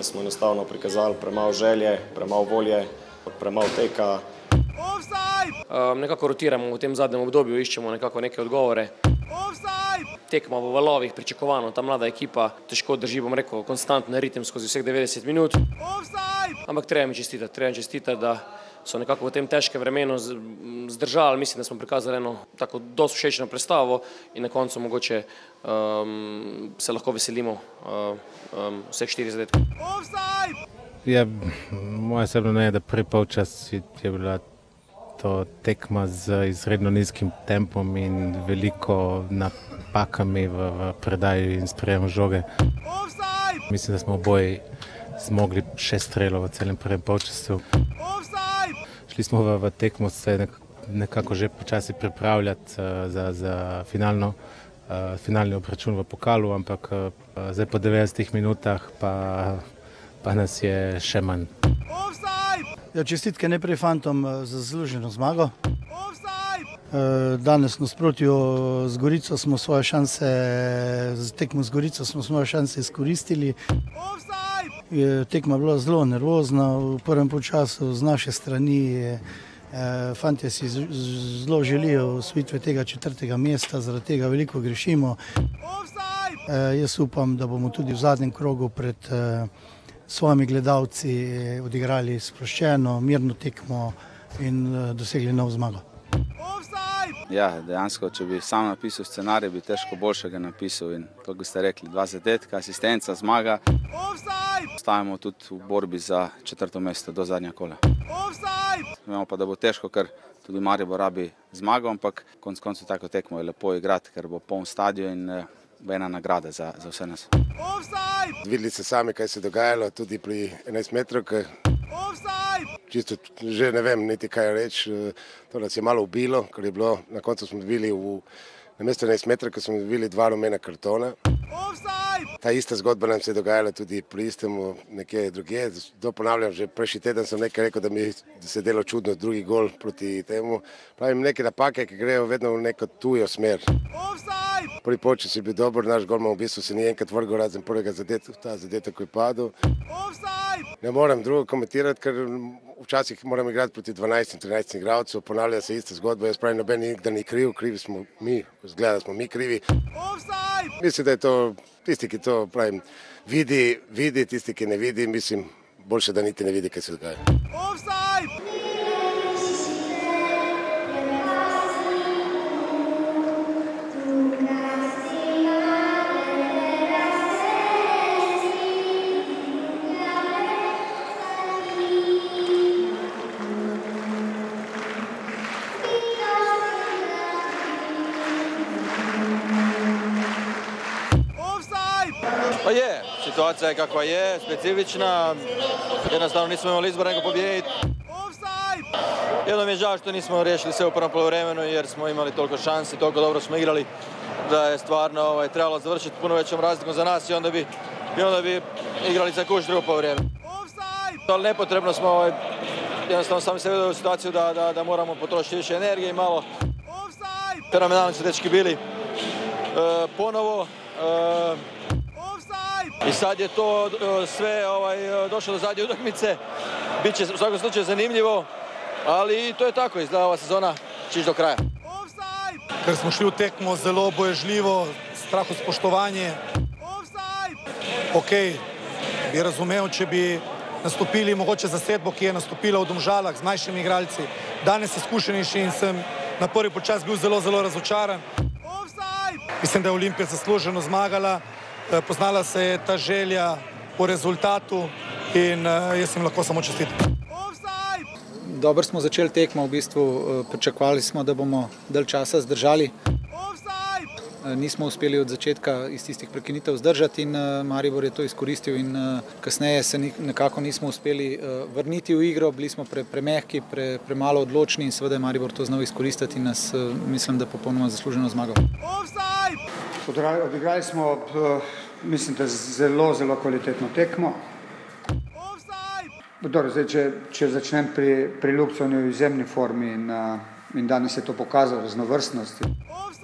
Danes smo enostavno prikazali premalo želje, premalo volje, premalo teka. Um, nekako rotiramo v tem zadnjem obdobju, iščemo nekako neke odgovore. Tekma v valovih, pričakovano, ta mlada ekipa težko drži, bom rekel, konstantni ritem skozi vseh 90 minut. Ampak treba jim čestitati, treba jim čestitati, da so nekako v tem težkem vremenu zdržali. Mislim, da smo prikazali eno tako dosti všečno predstavo in na koncu mogoče um, se lahko veselimo uh, um, vseh štirih zadetkov. Ja, moje osebno mnenje je, da prvi polčas je, bila to tekma z izredno nizkim tempom in veliko napakami v, v predaji in sprejemu žoge. Mislim, da smo oboji zmogli šest strelov v celem prvem polčasu. Šli smo v, v tekmo se nek, nekako že počasi pripravljati uh, za, za finalno, uh, finalni obračun v pokalu, ampak uh, zdaj po 90 minutah pa, pa nas je še manj. Ja, čestitke najprej fantom eh, za zasluženo zmago. Danes v nasprotju z Gorico smo svoje šanse, z tekmo z Gorico smo svoje šanse izkoristili. Je Tekma bila zelo nervozna v prvem času z naše strani. eh, Fantje si zelo želijo osvojitve tega četrtega mesta, zaradi tega veliko grešimo. Eh, Jaz upam, da bomo tudi v zadnjem krogu pred eh, svojimi gledalci eh, odigrali sproščeno, mirno tekmo in eh, dosegli nov zmago. Ja, dejansko, če bi sam napisal scenarij, bi težko boljšega napisal. In to, kot ste rekli, dva zadetka, asistenca, zmaga. Ostajamo tudi v borbi za četrto mesto do zadnja kola. Vemo pa, da bo težko, ker tudi Maribor rabi zmago, ampak konec koncev tako tekmo je lepo igrati, ker bo poln stadion in eh, bo ena nagrada za, za vse nas. Videli ste sami, kaj se je dogajalo, tudi pri 11 metrov. Čisto že ne vem, niti kaj reči. eh, To nas je malo ubilo, ker je bilo na koncu smo dobili v na mesto 11 metrov, ker smo dobili dva rumena kartona. Ta ista zgodba nam se je dogajala tudi pri istem nekje drugje. To ponavljam, že prejšnji teden sem nekaj rekel, da mi se je delo čudno drugi gol proti temu. Pravim, neke napake, ki grejo vedno v neko tujo smer. Prvi počas je bil dober, naš golman v bistvu se ni enkrat vrgel razen prvega zadetka, ta zadetek, ko je padel. Ne morem drugo komentirati, ker včasih moram igrati proti 12-13 igralcev, ponavlja se ista zgodba, jaz pravim, noben nikdar ni kriv, krivi smo mi, zgleda, da smo mi krivi. Mislim, da je to tisti, ki to pravim, vidi, vidi, tisti, ki ne vidi, mislim, boljše, da niti ne vidi, kaj se dogaja. Pa situacija je kakva je, specifična. Jednostavno nismo imali izbora nego pobijediti. Jedno mi je žao što nismo riješili sve u prvom poluvremenu jer smo imali toliko šansi, toliko dobro smo igrali da je stvarno ovaj, trebalo završiti puno većom razlikom za nas i onda bi, i onda bi igrali za kuš drugo poluvreme. Ali nepotrebno smo ovaj, jednostavno sami se u situaciju da, da, da moramo potrošiti više energije i malo fenomenalni su dečki bili. E, ponovo e, i sad je to e, sve ovaj, e, došlo do zadnje utakmice. Biće u svakom slučaju zanimljivo, ali to je tako, izgleda ova sezona ići do kraja. ker smo šli v tekmo zelo boježljivo, straho spoštovanje. Ok, bi razumel, če bi nastopili mogoče za sedbo, ki je nastopila v Domžalah z mlajšimi igralci, danes izkušenejši in sem na prvi počas bil zelo, zelo razočaran. Mislim, da je Olimpija zasluženo zmagala, poznala se je ta želja po rezultatu in eh, jaz jim lahko samo čestitam. Dobro smo začeli tekmo, v bistvu eh, pričakovali smo, da bomo dalj časa zdržali. Eh, Nismo uspeli od začetka iz tistih prekinitev zdržati in eh, Maribor je to izkoristil in eh, kasneje se nekako nismo uspeli vrniti v igro, bili smo pre, premehki, pre, premalo odločni in seveda je Maribor to znal izkoristiti in nas, mislim, da popolnoma zasluženo zmagal. Odigrali, odigrali smo, mislim, da zelo, zelo kvalitetno tekmo. Dobro, zdaj, če, če začnem pri, pri Ljubcu, on je v izjemni formi in, in danes je to pokazal raznovrstnost. Mislim,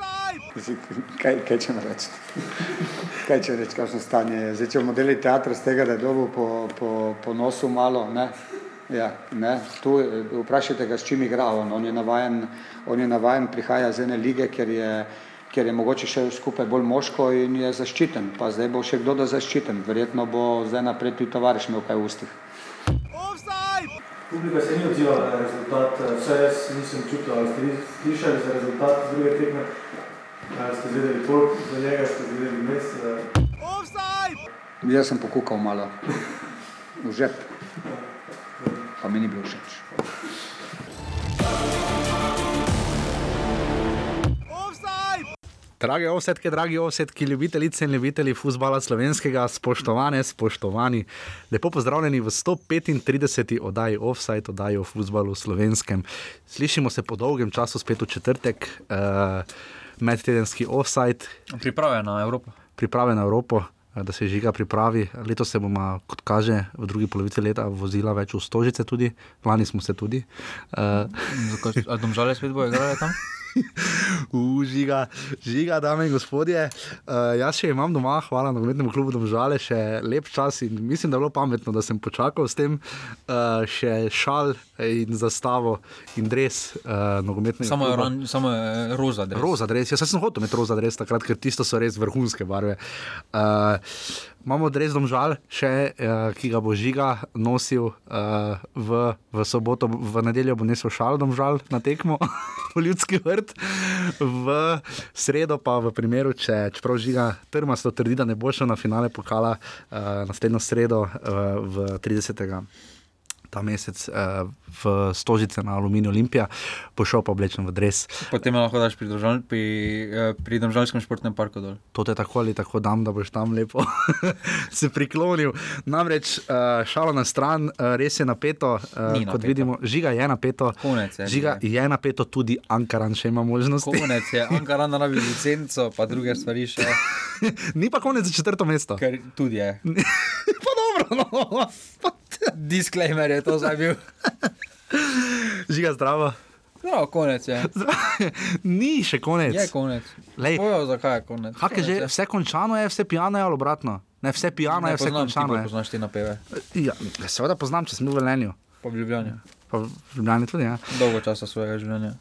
kaj, kaj če reči? Kaj če reči, kakšno stanje je? Zdaj, če bomo delali teatr z tega, da je dobil po, po, po nosu malo, ne? Ja, ne? Tu vprašajte ga, s čim igra on. On je navajen, on je navajen prihaja z ene lige, ker je, ker je mogoče še skupaj bolj moško in je zaščiten. Pa zdaj bo še kdo da zaščiten. Verjetno bo zdaj naprej tudi tovariš imel kaj v ustih. Publika se ni odzivala na rezultat, vse jaz nisem čutil, ali ste vi slišali za rezultat druge tekme, ste zvedeli koliko za njega, ste zvedeli mes. Jaz sem pokukal malo v žep, pa mi ni bilo všeč. Drage ovsetke, dragi ovsetki, ljubitelice in ljubitelji futbola slovenskega, spoštovane, spoštovani, lepo pozdravljeni v 135. oddaji Offside, oddaji o futbalu slovenskem. Slišimo se po dolgem času, spet v četrtek, uh, medtedenski Offside. Priprave na Evropo. Priprave na Evropo. Da se žiga pripravi. Letos se bomo, kot kaže, v drugi polovici leta vozila več v Stožice, tudi lani smo se tudi. Uh, Ali domžale spet bojo igrali tam? Užiga, žiga, dame in gospodje. Uh, jaz še imam doma, hvala nogometnemu klubu Domžale, še lep čas in mislim, da je bilo pametno, da sem počakal s tem, uh, še šal in zastavo in dres uh, samo kluba. Ran, samo roza dres. Roza dres, jaz sem hotel imeti roza dres takrat, ker tisto so res vrhunske barve. Uh, Imamo res domžal, še, uh, ki ga bo žiga nosil uh, v, v soboto, v nedeljo bo nesel šal domžal na tekmo v ljudski vrt, v sredo pa v primeru, če čeprav žiga trmasto trdi, da ne bo šel na finale pokala uh, naslednjo sredo uh, v 30 ta mesec uh, v Stožice na Aluminiju Olimpija, bo šel pa oblečen v dres. Potem lahko daš pri, držav, pri, uh, pri Domžalskem športnem parku dol. To te tako ali tako dam, da boš tam lepo se priklonil. Namreč uh, šalo na stran, uh, res je napeto, uh, Ni kot napeto. vidimo, žiga je napeto. Konec je, Žiga je napeto, tudi Ankaran še ima možnosti. Konec je, Ankara rabi licenco, pa druge stvari še. Ni pa konec za četrto mesto. Ker tudi je. pa dobro, no. Disclaimer je to zdaj bil. Žiga zdravo. No, konec je. Ni še konec. Je konec. Lej. Pojo, zakaj je konec? Hak je že, Konec vse končano je, vse pijano je ali obratno? Ne, vse pijano Ne je, vse poznam, ti končano je. poznaš te napeve. Ja, seveda poznam, če sem v Velenju. Pa v Ljubljani. Pa v Ljubljani tudi, ja. Dolgo časa svojega življenja.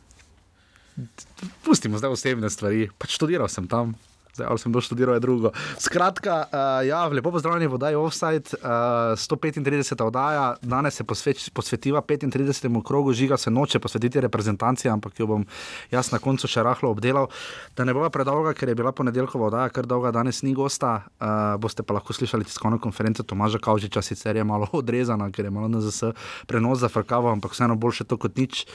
Pustimo zdaj osebne stvari. Pač študiral sem tam. Zdaj, ali sem doštudiral, je drugo. Skratka, uh, ja, lepo pozdravljeni v oddaji Offside, uh, 135. oddaja, danes se posveč, posvetiva 35. krogu, žiga se noče posvetiti reprezentanci, ampak jo bom jaz na koncu še rahlo obdelal. Da ne bova predolga, ker je bila ponedeljkova oddaja, ker dolga danes ni gosta, uh, boste pa lahko slišali tiskovno konferenco Tomaža Kavžiča, sicer je malo odrezana, ker je malo NZS prenos zafrkavo, ampak vseeno boljše to kot nič.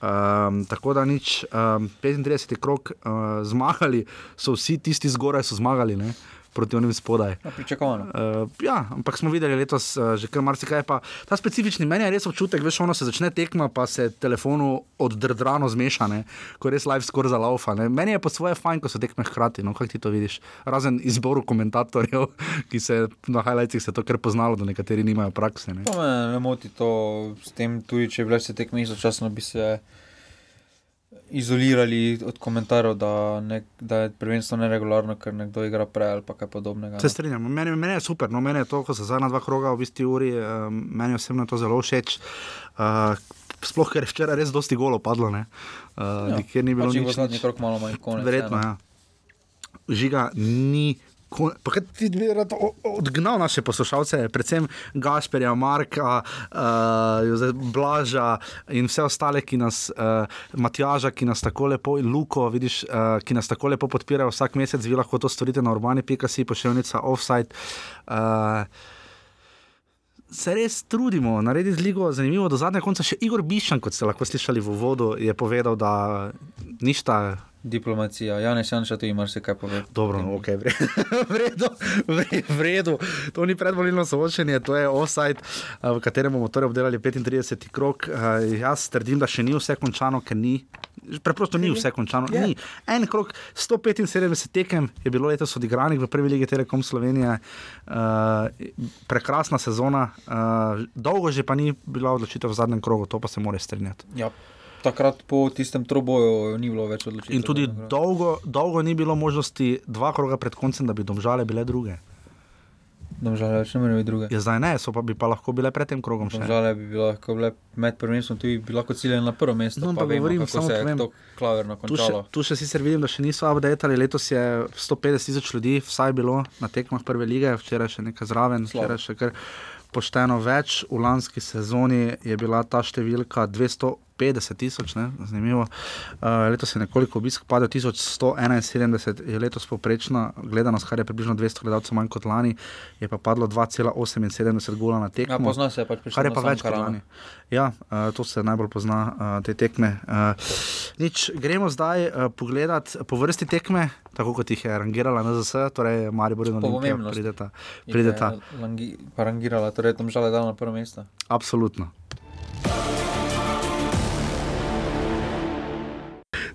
Um, tako da nič, um, 35. krog uh, zmagali so vsi tisti zgoraj, so zmagali ne? proti onim spodaj. Ja, pričakovano. Uh, ja, ampak smo videli letos uh, že kar marsikaj. Pa, ta specifični meni je res občutek, veš, ono se začne tekma, pa se telefonu oddrdrano zmeša, ne? ko res live skoraj zalaufa. Ne? Meni je pa svoje fajn, ko so tekme hkrati, no kako ti to vidiš. Razen izboru komentatorjev, ki se na highlightsih se to kar poznalo, da nekateri nimajo prakse. Ne? To me ne moti to s tem, tudi če bi bile vse tekme istočasno, bi se izolirali od komentarjev, da, ne, da je prvenstvo neregularno, ker nekdo igra prej ali kaj podobnega. Se strinjam, meni, meni je super, no, meni je to, ko so zadnja dva kroga v isti uri, um, meni osebno to zelo všeč. Uh, sploh, ker je včeraj res dosti golo padlo, ne. Uh, Ja, nikjer ni bilo pač jih bo nič. zadnji krog malo manj, konec, Verjetno, eno. ja. Žiga ni. Kaj ti bi rad odgnal naše poslušalce, predvsem Gašperja, Marka, uh, Blaža in vse ostale, ki nas, uh, Matjaža, ki nas tako lepo, Luko, vidiš, uh, ki nas tako lepo podpirajo vsak mesec, vi lahko to storite na urbani.si, pošiljnica offside. Uh, Se res trudimo narediti ligo zanimivo do zadnjega konca. Še Igor Bišan, kot ste lahko slišali v uvodu, je povedal, da ništa Diplomacija, Janez Janša tu ima vse kaj povedati. Dobro, no, ok, v redu, v redu. To ni predvolilno soočenje, to je offside, eh, v katerem bomo torej obdelali 35. krok. Eh, Jaz trdim, da še ni vse končano, ker ni. Preprosto ni vse končano. Ni. En krok, 175 tekem je bilo letos odigranih v prvi legi Telekom Slovenije, uh, prekrasna sezona, uh, dolgo že pa ni bila odločitev v zadnjem krogu, to pa se mora strinjati. Ja. Takrat po tistem troboju ni bilo več odločitev. In tudi dolgo, dolgo ni bilo možnosti, dva kroga pred koncem, da bi domžale bile druge. Domžale več ne morejo biti druge. Ja, zdaj ne, so pa bi pa lahko bile pred tem krogom še. Domžale bi bilo lahko bile med prvenstvom, tudi bi lahko ciljene na prvo mesto. No, pa vemo, govorim, kako se je povem. to klaverno Tu še, končalo. tu še sicer vidim, da še niso updatali. Letos je 150 tisoč ljudi, vsaj bilo na tekmah prve lige, včeraj še nekaj zraven, Slabo. včeraj še kar pošteno več. V lanski sezoni je bila ta številka 250 tisoč, ne, zanimivo. Uh, letos je nekoliko obisk padel, 1171 je letos poprečna gledanost, kar je približno 200 gledalcev manj kot lani, je pa padlo 2,78 gola na tekmo. Ja, pozna se, pač prišlo kar je pa več kot lani. Ja, uh, to se najbolj pozna, uh, te tekme. Uh, nič, gremo zdaj uh, pogledat po vrsti tekme, tako kot jih je rangirala NZS, torej Maribor in Olimpija prideta. Prideta. je Langi, pa rangirala, torej tam žale dala na prvo mesto. Absolutno.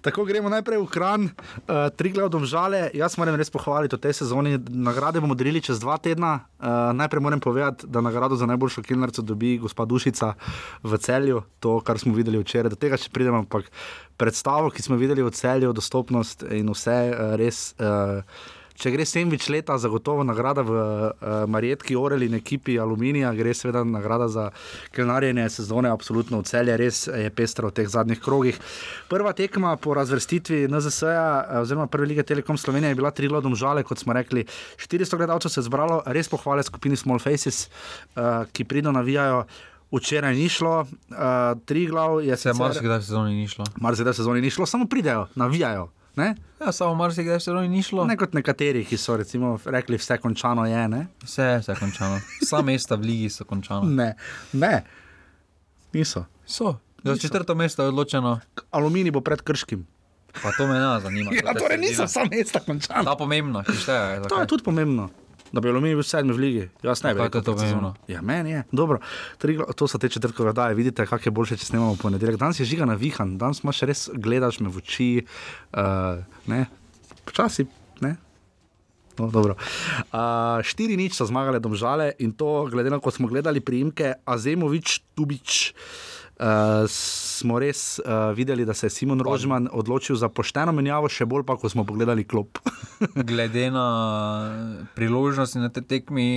Tako gremo najprej v Kran, uh, tri glavne žale. Jaz moram res pohvaliti v tej sezoni. Nagrade bomo delili čez dva tedna. Uh, najprej moram povedati, da nagrado za najboljšo kilnarco dobi gospa Dušica v celju, to, kar smo videli včeraj. Do tega še pridemo, ampak predstavo, ki smo videli v celju, dostopnost in vse uh, res. Uh, Če gre Semvič leta, zagotovo nagrada v uh, Marjetki, Oreli in ekipi Aluminija, gre seveda nagrada za kelnarjenje sezone, absolutno v celje, res je pestro v teh zadnjih krogih. Prva tekma po razvrstitvi NZS-a, oziroma Prve lige Telekom Slovenije, je bila tri lodom žale, kot smo rekli. 400 gledalcev se je zbralo, res pohvale skupini Small Faces, uh, ki pridno navijajo. Včeraj ni šlo, uh, tri glav je Se je marsikdaj sezoni ni šlo. Marsikdaj sezoni ni šlo, samo pridejo, navijajo. Ne? Ja, samo marsikdaj v sezoni ni šlo. Ne kot nekateri, ki so recimo rekli, vse končano je. Ne, Vse je vse končano. Vsa mesta v ligi so končana. ne, ne. niso. So. Za četrto mesto je odločeno. Aluminij bo pred krškim. Pa to me ne zanima. Ja, to torej niso vsa mesta končana. Ta pomembna, ki šteje. To je tudi pomembno. Da bi Aluminij bil sedmi v ligi. Jaz ne bi. Rekel je to pomembno? Ja, meni je. Dobro, Triglav, to so te četrtkove daje. Vidite, kak je boljše, če snemamo ponedeljek. Danes je žiga navihan, danes imaš res, gledaš me v oči. Uh, ne, počasi, ne. No, dobro. uh, štiri nič so zmagale domžale in to, glede na to, ko smo gledali priimke Azemovič, Tubič. Uh, smo res uh, videli, da se je Simon Rožman odločil za pošteno menjavo, še bolj pa, ko smo pogledali klop. Glede na priložnosti na tej tekmi,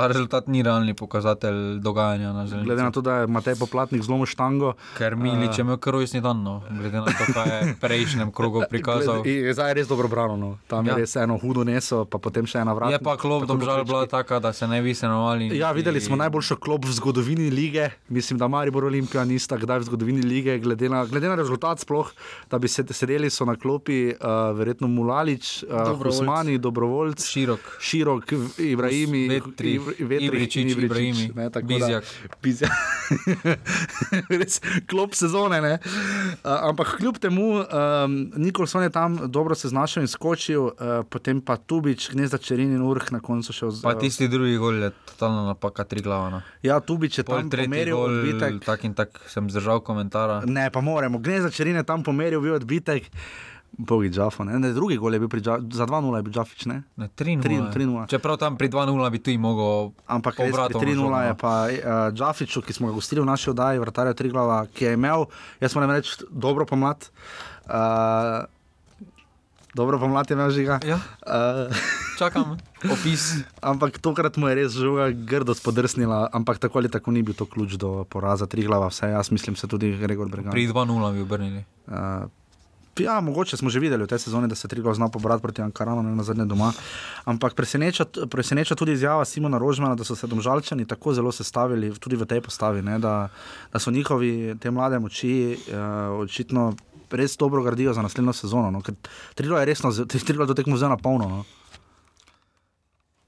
ta rezultat ni realni pokazatelj dogajanja na železnici. Glede na to, da je Matej Poplatnik zlomil štango. Ker Milič je imel kar rojstni dan, no. glede na to, kaj je v prejšnjem krogu prikazal. Glede- in Zdaj je res dobro brano. No. Tam ja. Je res eno hudo neso, pa potem še ena vrata. Je pa klop domžal bila taka, da se ne bi se navali. Ja, videli smo najboljšo klop v zgodovini lige. Mislim, da Maribor Olimpija nista kdaj v zgodovini lige, glede na, glede na rezultat sploh, da bi se sedeli so na klopi, uh, verjetno Mulalič, uh, Dobrovoljc. Usmani, Dobrovoljc, Širok, Širok, Ibrahimi, Vetri, Iv- Vetrič, Ibričič, Ibrahimi, ne, tako Bizjak. Da, Bizjak. Res klop sezone. Ne? Uh, ampak kljub temu, um, Nikolson je tam dobro se znašel in skočil, uh, potem pa Tubič, gnezda Čerin in Urh na koncu še Pa vzel. tisti drugi gol je totalna napaka, tri glavana. Ja, Tubič je Pol tam pomeril gol, odbitek. tak in tak sem zdržal komentara. Ne, pa moramo. Gnezda Čerin je tam pomeril odbitek. Bogi Džafo, ne? ne, drugi gol je bil pri Dža, za 2-0 je bil Džafič, ne? Ne, 3-0. 3-0. Čeprav tam pri 2-0 bi tu mogel. Ampak res, pri obratom 3-0 žogo, je no. pa uh, Džafiču, ki smo ga gostili v naši oddaji, vrtarja Triglava, ki je imel, jaz moram reči, dobro pomlad. Uh, dobro pomlad je imel žiga. Ja. Uh, Čakam, opis. ampak tokrat mu je res žoga grdo spodrsnila, ampak tako ali tako ni bil to ključ do poraza Triglava, vse jaz mislim, se tudi Gregor Bregan. Pri 2-0 bi obrnili. Uh, ja, mogoče smo že videli v tej sezoni, da se Triglav zna pobrati proti Ankaranu, ne na zadnje doma. Ampak preseneča, preseneča tudi izjava Simona Rožmana, da so se domžalčani tako zelo sestavili, tudi v tej postavi, ne, da, da so njihovi te mlade moči uh, očitno res dobro gradijo za naslednjo sezono. No, Triglav je resno, Triglav to tekmo zdaj na polno. No.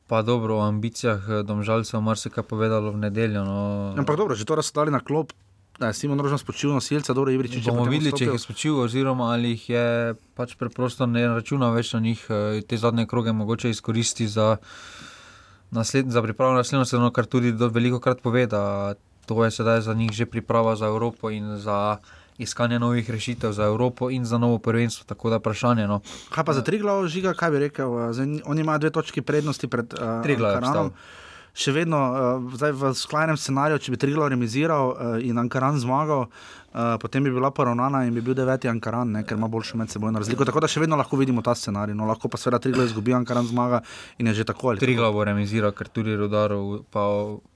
Pa dobro, o ambicijah eh, domžalcev marsikaj povedalo v nedeljo. No. Ampak dobro, že to, dali na klop. Da je Simon Rožman spočil nosilca, dobro, Ibričič je Bomo videli, če jih je spočil, oziroma ali jih je pač preprosto ne računa več na njih, eh, te zadnje kroge mogoče izkoristi za, nasled, za pripravo na naslednjo sezono, kar tudi do, veliko krat pove, da to je sedaj za njih že priprava za Evropo in za iskanje novih rešitev za Evropo in za novo prvenstvo. Tako da vprašanje. No. Kaj pa za tri glav žiga, kaj bi rekel? eh, Zdaj, oni imajo dve točki prednosti pred uh, Ankaranom. obstal. Še vedno uh, zdaj v skrajnem scenariju, če bi Triglo remiziral uh, in Ankaran zmagal, uh, potem bi bila poravnana in bi bil deveti Ankaran, ne, ker ima boljšo med seboj razliko. Tako da še vedno lahko vidimo ta scenarij. No, lahko pa seveda Triglo izgubi, Ankaran zmaga in je že tako ali tako. Triglo bo remiziral, ker tudi Rudarov pa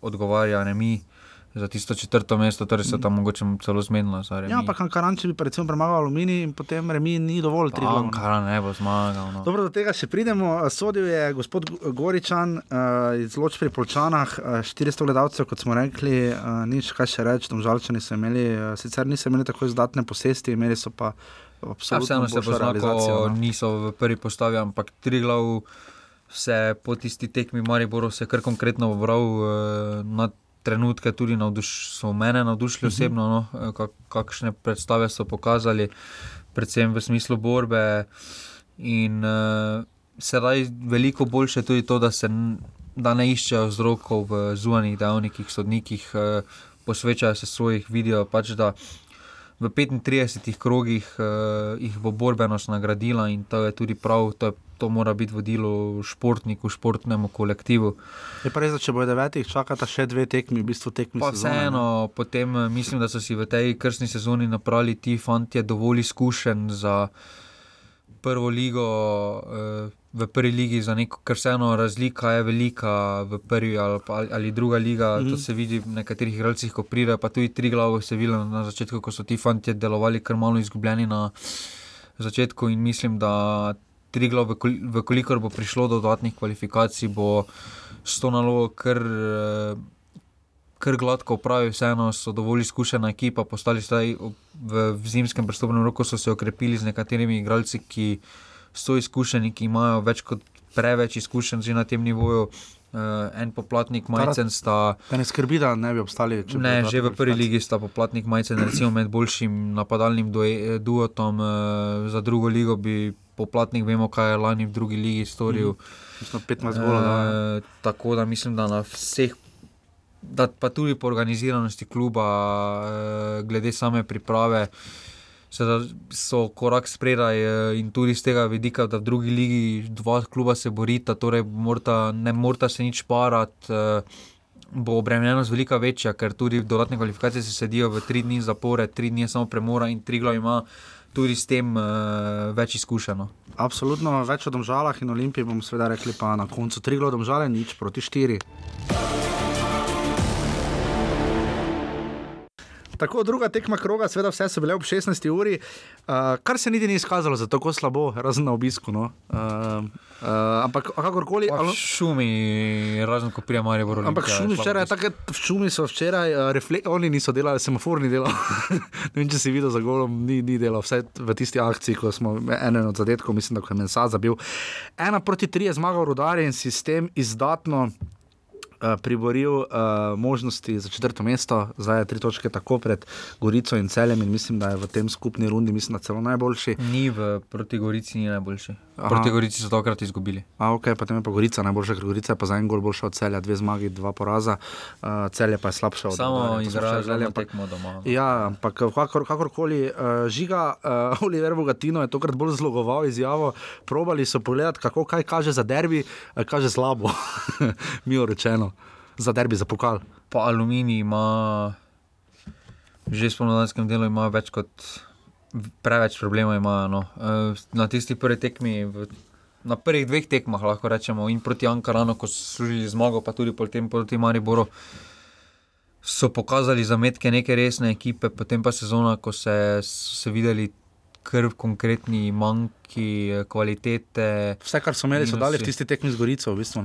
odgovarja, ne mi za tisto četrto mesto, torej se tam mogoče celo zmenilo. Ja, ampak Ankaran, če bi recimo premagal aluminij in potem remi ni dovolj tri. Ankaran ne bo zmagal. No. Dobro, do tega še pridemo. Sodil je gospod Goričan uh, iz Loč pri Polčanah, uh, 400 gledalcev, kot smo rekli, uh, nič kaj še reči, tam žalčani so imeli, uh, sicer niso imeli tako izdatne posesti, imeli so pa absolutno. Vseeno se poznajo, no. niso v prvi postavi, ampak tri glav. Se po tisti tekmi Mariboru se kar konkretno obral uh, nad trenutke tudi navduš, so mene navdušili uh mhm. -huh. osebno, no, eh, kak, kakšne predstave so pokazali, predvsem v smislu borbe. In uh, sedaj veliko boljše tudi to, da se da ne iščejo vzrokov v zunanjih dejavnikih, sodnikih, uh, posvečajo se svojih videov. Pač V 35 krogih uh, jih bo borbenost nagradila in to je tudi prav, to je to mora biti vodilo športniku, športnemu kolektivu. Je pa res, da če bo devetih, čakata še dve tekmi, v bistvu tekmi. Pa vseeno, potem eh, mislim, da so si v tej krstni sezoni napravili ti fanti dovolj izkušen za prvo ligo. Uh, V prvi ligi za neko, ker vseeno razlika je velika v prvi ali, ali druga liga. Mm -hmm. To se vidi v nekaterih igralcih, ko pride, pa tudi tri glave se vidi na začetku, ko so ti fanti delovali kar malo izgubljeni na začetku. In mislim, da Triglo, vkolikor bo prišlo do dodatnih kvalifikacij, bo s to nalogo kar, eh, kar gladko upravil. Vseeno so dovolj izkušena ekipa, postali zdaj v, v zimskem prstopnem roku, so se okrepili z nekaterimi igralci, ki so izkušeni, ki imajo več kot preveč izkušenj že na tem nivoju. Uh, en poplatnik majcen sta. Da ne skrbi, da ne bi obstali. Ne, že v prvi ligi sta poplatnik majcen, recimo med boljšim napadalnim duetom, uh, za drugo ligo bi poplatnik, vemo, kaj je lani v drugi ligi storil. Mm. 15 golov. E, tako da mislim, da na vseh, da pa tudi po organiziranosti kluba, e, glede same priprave. So korak spredaj, in tudi z tega vidika, da v drugi ligi dva kluba se borita, torej morta, ne morata se nič parati, bo obremenjenost velika večja, ker tudi dodatne kvalifikacije se sedijo v tri dni zapore, tri dni samo premora in tri glav ima tudi s tem uh, več izkušeno. Absolutno, več o domžalah in olimpiji bomo seveda rekli pa na koncu tri glo domžale, nič proti štiri. Tako, druga tekma kroga, seveda vse so bile ob 16. uri, uh, kar se niti ni izkazalo za tako slabo, razen na obisku. No. Uh, uh, ampak kakorkoli. Ali... Šumi, razen ko prijema ali vrlo. Ampak šumi včeraj, tako šumi so včeraj, uh, refle... oni niso delali, semafor ni delal. ne vem, če si videl za golom, ni, ni delal, vse v tisti akciji, ko smo eno od zadetkov, mislim, da je Mensa zabil. Ena proti tri je zmagal rodar in sistem izdatno. Eh, priboril uh, možnosti za četrto mesto, zdaj je tri točke tako pred Gorico in celem in mislim, da je v tem skupni rundi mislim, celo najboljši. Ni v proti Gorici, ni najboljši. Aha. Proti Gorici so tokrat izgubili. A, ok, potem je pa Gorica najboljša, ker Gorica je pa za en gol boljša od celja, dve zmagi, dva poraza, uh, celje pa je slabša od Samo izražanje tekmo doma. Ja, ampak kakor, kakorkoli, uh, žiga, uh, Oliver Bogatino je tokrat bolj zlogoval izjavo, probali so pogledati, kako kaj kaže za derbi, uh, kaže slabo, mi rečeno za derbi, za pokal. Pa aluminij ima, že v spomladanskem delu ima več kot preveč problemov. Ima, no. Eh, na tisti prvi tekmi, na prvih dveh tekmah, lahko rečemo, in proti Ankaranu, ko so služili zmago, pa tudi proti Mariboru. So pokazali zametke neke resne ekipe, potem pa sezona, ko se, so se videli krv, konkretni manjki, kvalitete. Vse, kar so imeli, so dali v tisti tekmi z Gorico, v bistvu.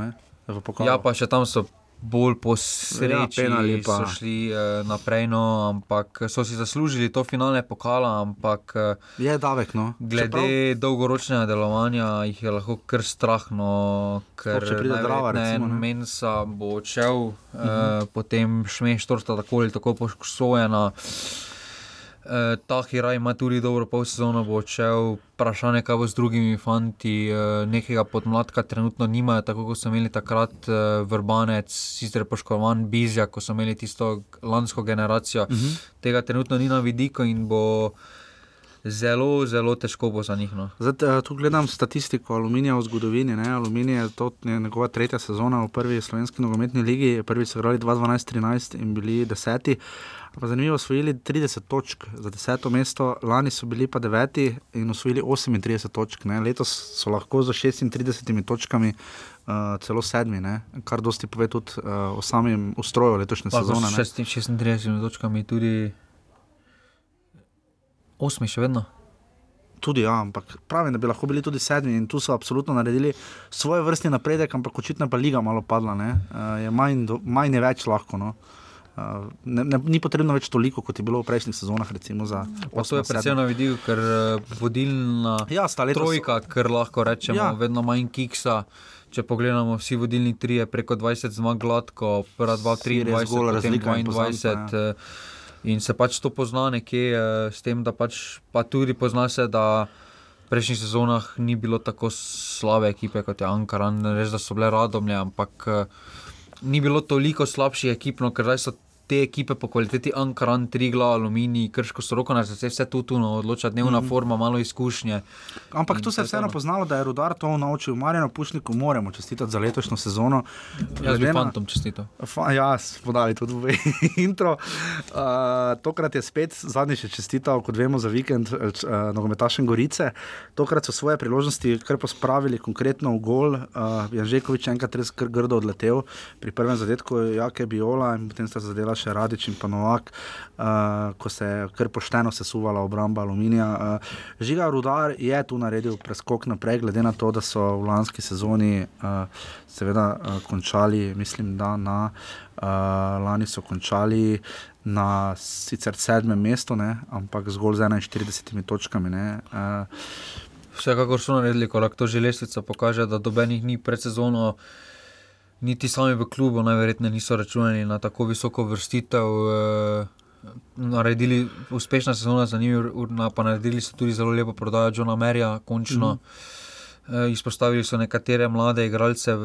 Ja, pa še tam so bolj posreči, ja, so šli uh, naprej, no, ampak so si zaslužili to finale pokala. Ampak, uh, je davek. No. Glede Čeprav... dolgoročnega delovanja jih je lahko kar strah, no, ker če pride drava, recimo, Mensa bo odšel, uh -huh. uh, potem šmeš, torta tako ali tako poškodovana. Eh, ta Hiraj ima tudi dobro pol sezono, bo odšel. Vprašanje, kaj bo z drugimi fanti, eh, nekega podmladka trenutno nimajo, tako kot so imeli takrat eh, Vrbanec, sicer poškodovan Bizja, ko so imeli tisto lansko generacijo. Uh mhm. -huh. Tega trenutno ni na vidiku in bo zelo, zelo težko bo za njih. No. Zdaj, tu gledam statistiko aluminija v zgodovini. Ne? Aluminij je to je njegova tretja sezona v prvi slovenski nogometni ligi, prvi so igrali 2012-2013 in bili deseti. Pa zanimivo, osvojili 30 točk za deseto mesto, lani so bili pa deveti in osvojili 38 točk. Ne? Letos so lahko za 36 točkami uh, celo sedmi, ne? kar dosti pove tudi uh, o samem ustroju letošnje sezone. S 36 točkami tudi osmi, še vedno. Tudi, ja, ampak pravim, da bi lahko bili tudi sedmi in tu so absolutno naredili svoj vrstni napredek, ampak očitno pa liga malo padla. Uh, je manj, do, manj je več lahko. No. Uh, ne, ne, ni potrebno več toliko, kot je bilo v prejšnjih sezonah. Recimo, to je predvsem na vidiku, ker vodilna ja, letos... trojka, ker lahko rečemo, ja. vedno manj kiksa. Če pogledamo, vsi vodilni tri je preko 20 zmag, gladko, prva dva, tri, 20, 22. In se pač to pozna nekje, s tem, da pač pa tudi pozna se, da v prejšnjih sezonah ni bilo tako slabe ekipe kot je Ankaran, res da so bile radomlje, ampak ni bilo toliko slabših ekip, no, ker zdaj so te ekipe po kvaliteti Ankaran, Trigla, Aluminij, Krško, Soroko, da se vse tu tuno odloča, dnevna mm -hmm. forma, malo izkušnje. Ampak tu se je vseeno poznalo, da je rudar to naučil. Marjano Pušniku moramo čestitati za letošnjo sezono. Jaz bi fantom čestital. Fa, ja, spodali tudi v intro. Uh, tokrat je spet zadnji še čestital, kot vemo, za vikend uh, nogometašem Gorice. Tokrat so svoje priložnosti kar pospravili konkretno v gol. Uh, Janžekovič enkrat res grdo odletel pri prvem zadetku Jake Biola in potem sta zadela še Radič in Panovak, uh, ko se je kar pošteno sesuvala obramba aluminija. Uh, Žiga Rudar je tu naredil preskok naprej, glede na to, da so v lanski sezoni uh, seveda uh, končali, mislim, da na uh, lani so končali. Na sicer sedmem mestu, ne, ampak zgolj z 41 točkami. Uh, Vsekakor so naredili, ko lahko to že lestvica pokaže, da dobenih ni pred sezono. Niti sami v klubu najverjetneje niso računali na tako visoko vrstitev. Eh, naredili uspešna sezona za njimi, pa naredili so tudi zelo lepo prodajo Johna Merija, končno. Mm -hmm. Izpostavili so nekatere mlade igralce, eh,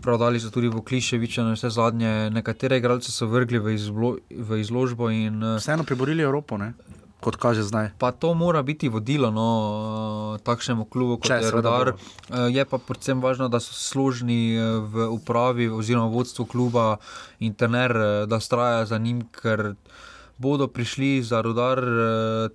prodali so tudi v Kliševiče, na vse zadnje. Nekatere igralce so vrgli v, izlo, v izložbo. In, Vseeno priborili Evropo. Ne? Kot kaže zdaj. Pa to mora biti vodilo no, takšnemu klubu, kot Če, je Rudar. Eh, je pa predvsem važno, da so služni eh, v upravi oziroma vodstvu kluba in tener, eh, da straja za njim, ker bodo prišli za Rudar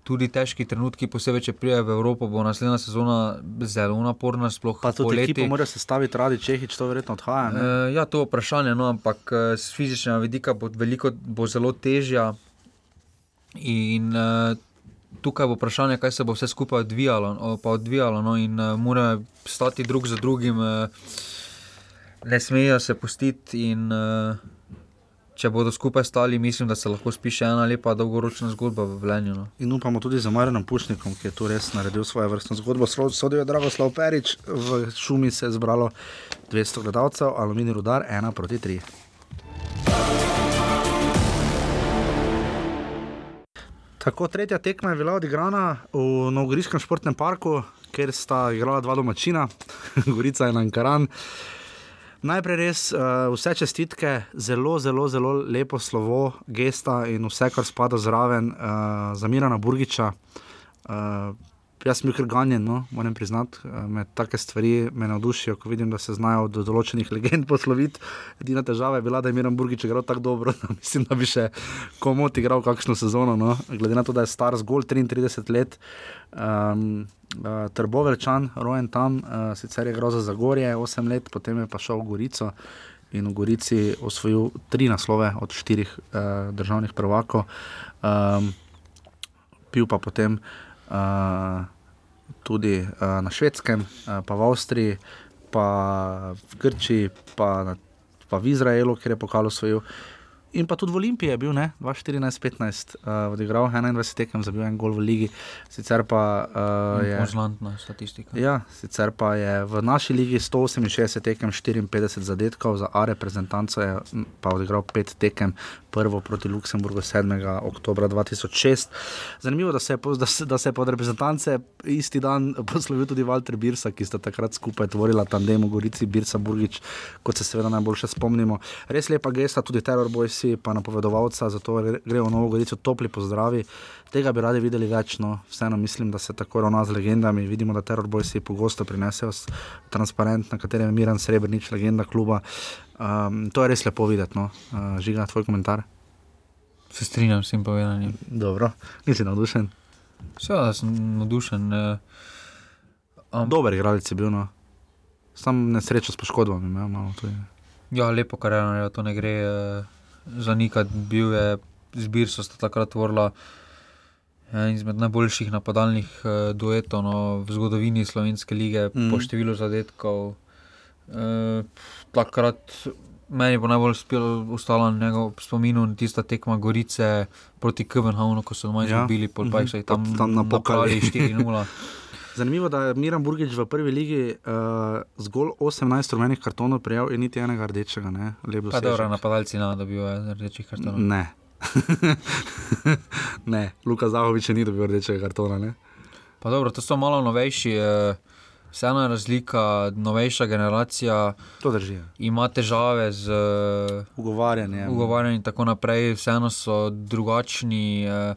tudi težki trenutki, posebej če prije v Evropo, bo naslednja sezona zelo naporna. Pa tudi ekipo mora se staviti radi Čehič, to verjetno odhaja. Ne? Ja, to je vprašanje, no, ampak z fizičnega vidika bo, veliko, bo zelo težja. In uh, tukaj bo vprašanje, kaj se bo vse skupaj odvijalo. odvijalo no? In uh, mora stati drug za drugim, uh, ne smejo se pustiti. In, uh, če bodo skupaj stali, mislim, da se lahko spiše ena lepa dolgoročna zgodba v Vlenju. No? In upamo tudi za Marijo Pušnikom, ki je tu res naredil svojo vrstno zgodbo. Sodijo je Dragoslav Perič, v šumi se je zbralo 200 gledalcev, aluminij rudar 1 proti 3. Tako, tretja tekma je bila odigrana v Novogoriškem športnem parku, kjer sta igrala dva domačina, Gorica in Ankaran. Najprej res uh, vse čestitke, zelo, zelo, zelo lepo slovo, gesta in vse, kar spada zraven, uh, za Mirana Burgiča. Uh, Jaz sem bil kar ganjen, no, moram priznati, eh, me take stvari me navdušijo, ko vidim, da se znajo do določenih legend posloviti. Edina težava je bila, da je Miren Burgič igral tako dobro, da mislim, da bi še komot igral kakšno sezono. No. Glede na to, da je star zgolj 33 let, um, uh, Trbovelčan, rojen tam, uh, sicer je groza za gorje, 8 let, potem je pa šel v Gorico. In v Gorici osvojil tri naslove od štirih uh, državnih prvakov, um, pil pa potem uh, tudi uh, na švedskem, uh, pa v Avstriji, pa v Grčiji, pa, pa v Izraelu, kjer je pokalo svoj. In pa tudi v Olimpiji je bil, 2014-2015, uh, odigral 21 tekem, za bil en gol v Ligi. Sicer pa uh, je. Znatna statistika. Ja, sicer pa je v naši Ligi 168 tekem, 54 zadetkov, za A reprezentanco je pa odigral 5 tekem, prvo proti Luksemburgu 7. oktober 2006. Zanimivo, da se, je, da, se, da se je pod reprezentance isti dan poslovil tudi Walter Birsa, ki sta takrat skupaj tvorila tandem v Gorici, Birsa Burgič, kot se seveda najboljše spomnimo. Res lepa gesta, tudi teror boj soigralci, pa napovedovalca, zato gre v Novo Gorico topli pozdravi. Tega bi radi videli več, no, vseeno mislim, da se tako ravna z legendami. Vidimo, da teror bojci pogosto prinesejo transparent, na katerem je Miran Srebrenic, legenda kluba. Um, to je res lepo videti. No. Uh, žiga, tvoj komentar. Se strinjam s tem povedanjem. Dobro, nisi navdušen. Seveda sem navdušen. Um, Dober igralec je bil, no. sam nesrečo s poškodbami. Ja, malo, ja, lepo, kar je, to ne gre uh, zanikati. Bil je zbir, so se takrat tvorila. En izmed najboljših napadalnih uh, duetov no, v zgodovini Slovenske lige, mm. po številu zadetkov. Uh, takrat meni bo najbolj ostalo na njegov spominu tista tekma Gorice proti Kopenhavnu, ko so zabili, ja. pol pa jih tam, tam napokali 4-0. Zanimivo je, da je Miran Burgič v prvi ligi uh, zgolj 18 rumenih kartonov prijel in niti enega rdečega. Pa dobro, napadalci na dobijo rdečih kartonov. Ne. ne, Luka Zahovič ni dobil rdečega kartona. Ne? Pa dobro, to so malo novejši. Uh, vseeno je razlika, novejša generacija. To drži. Ja. Ima težave z ugovarjanjem. Ugovarjanjem in tako naprej, vseeno so drugačni. Eh,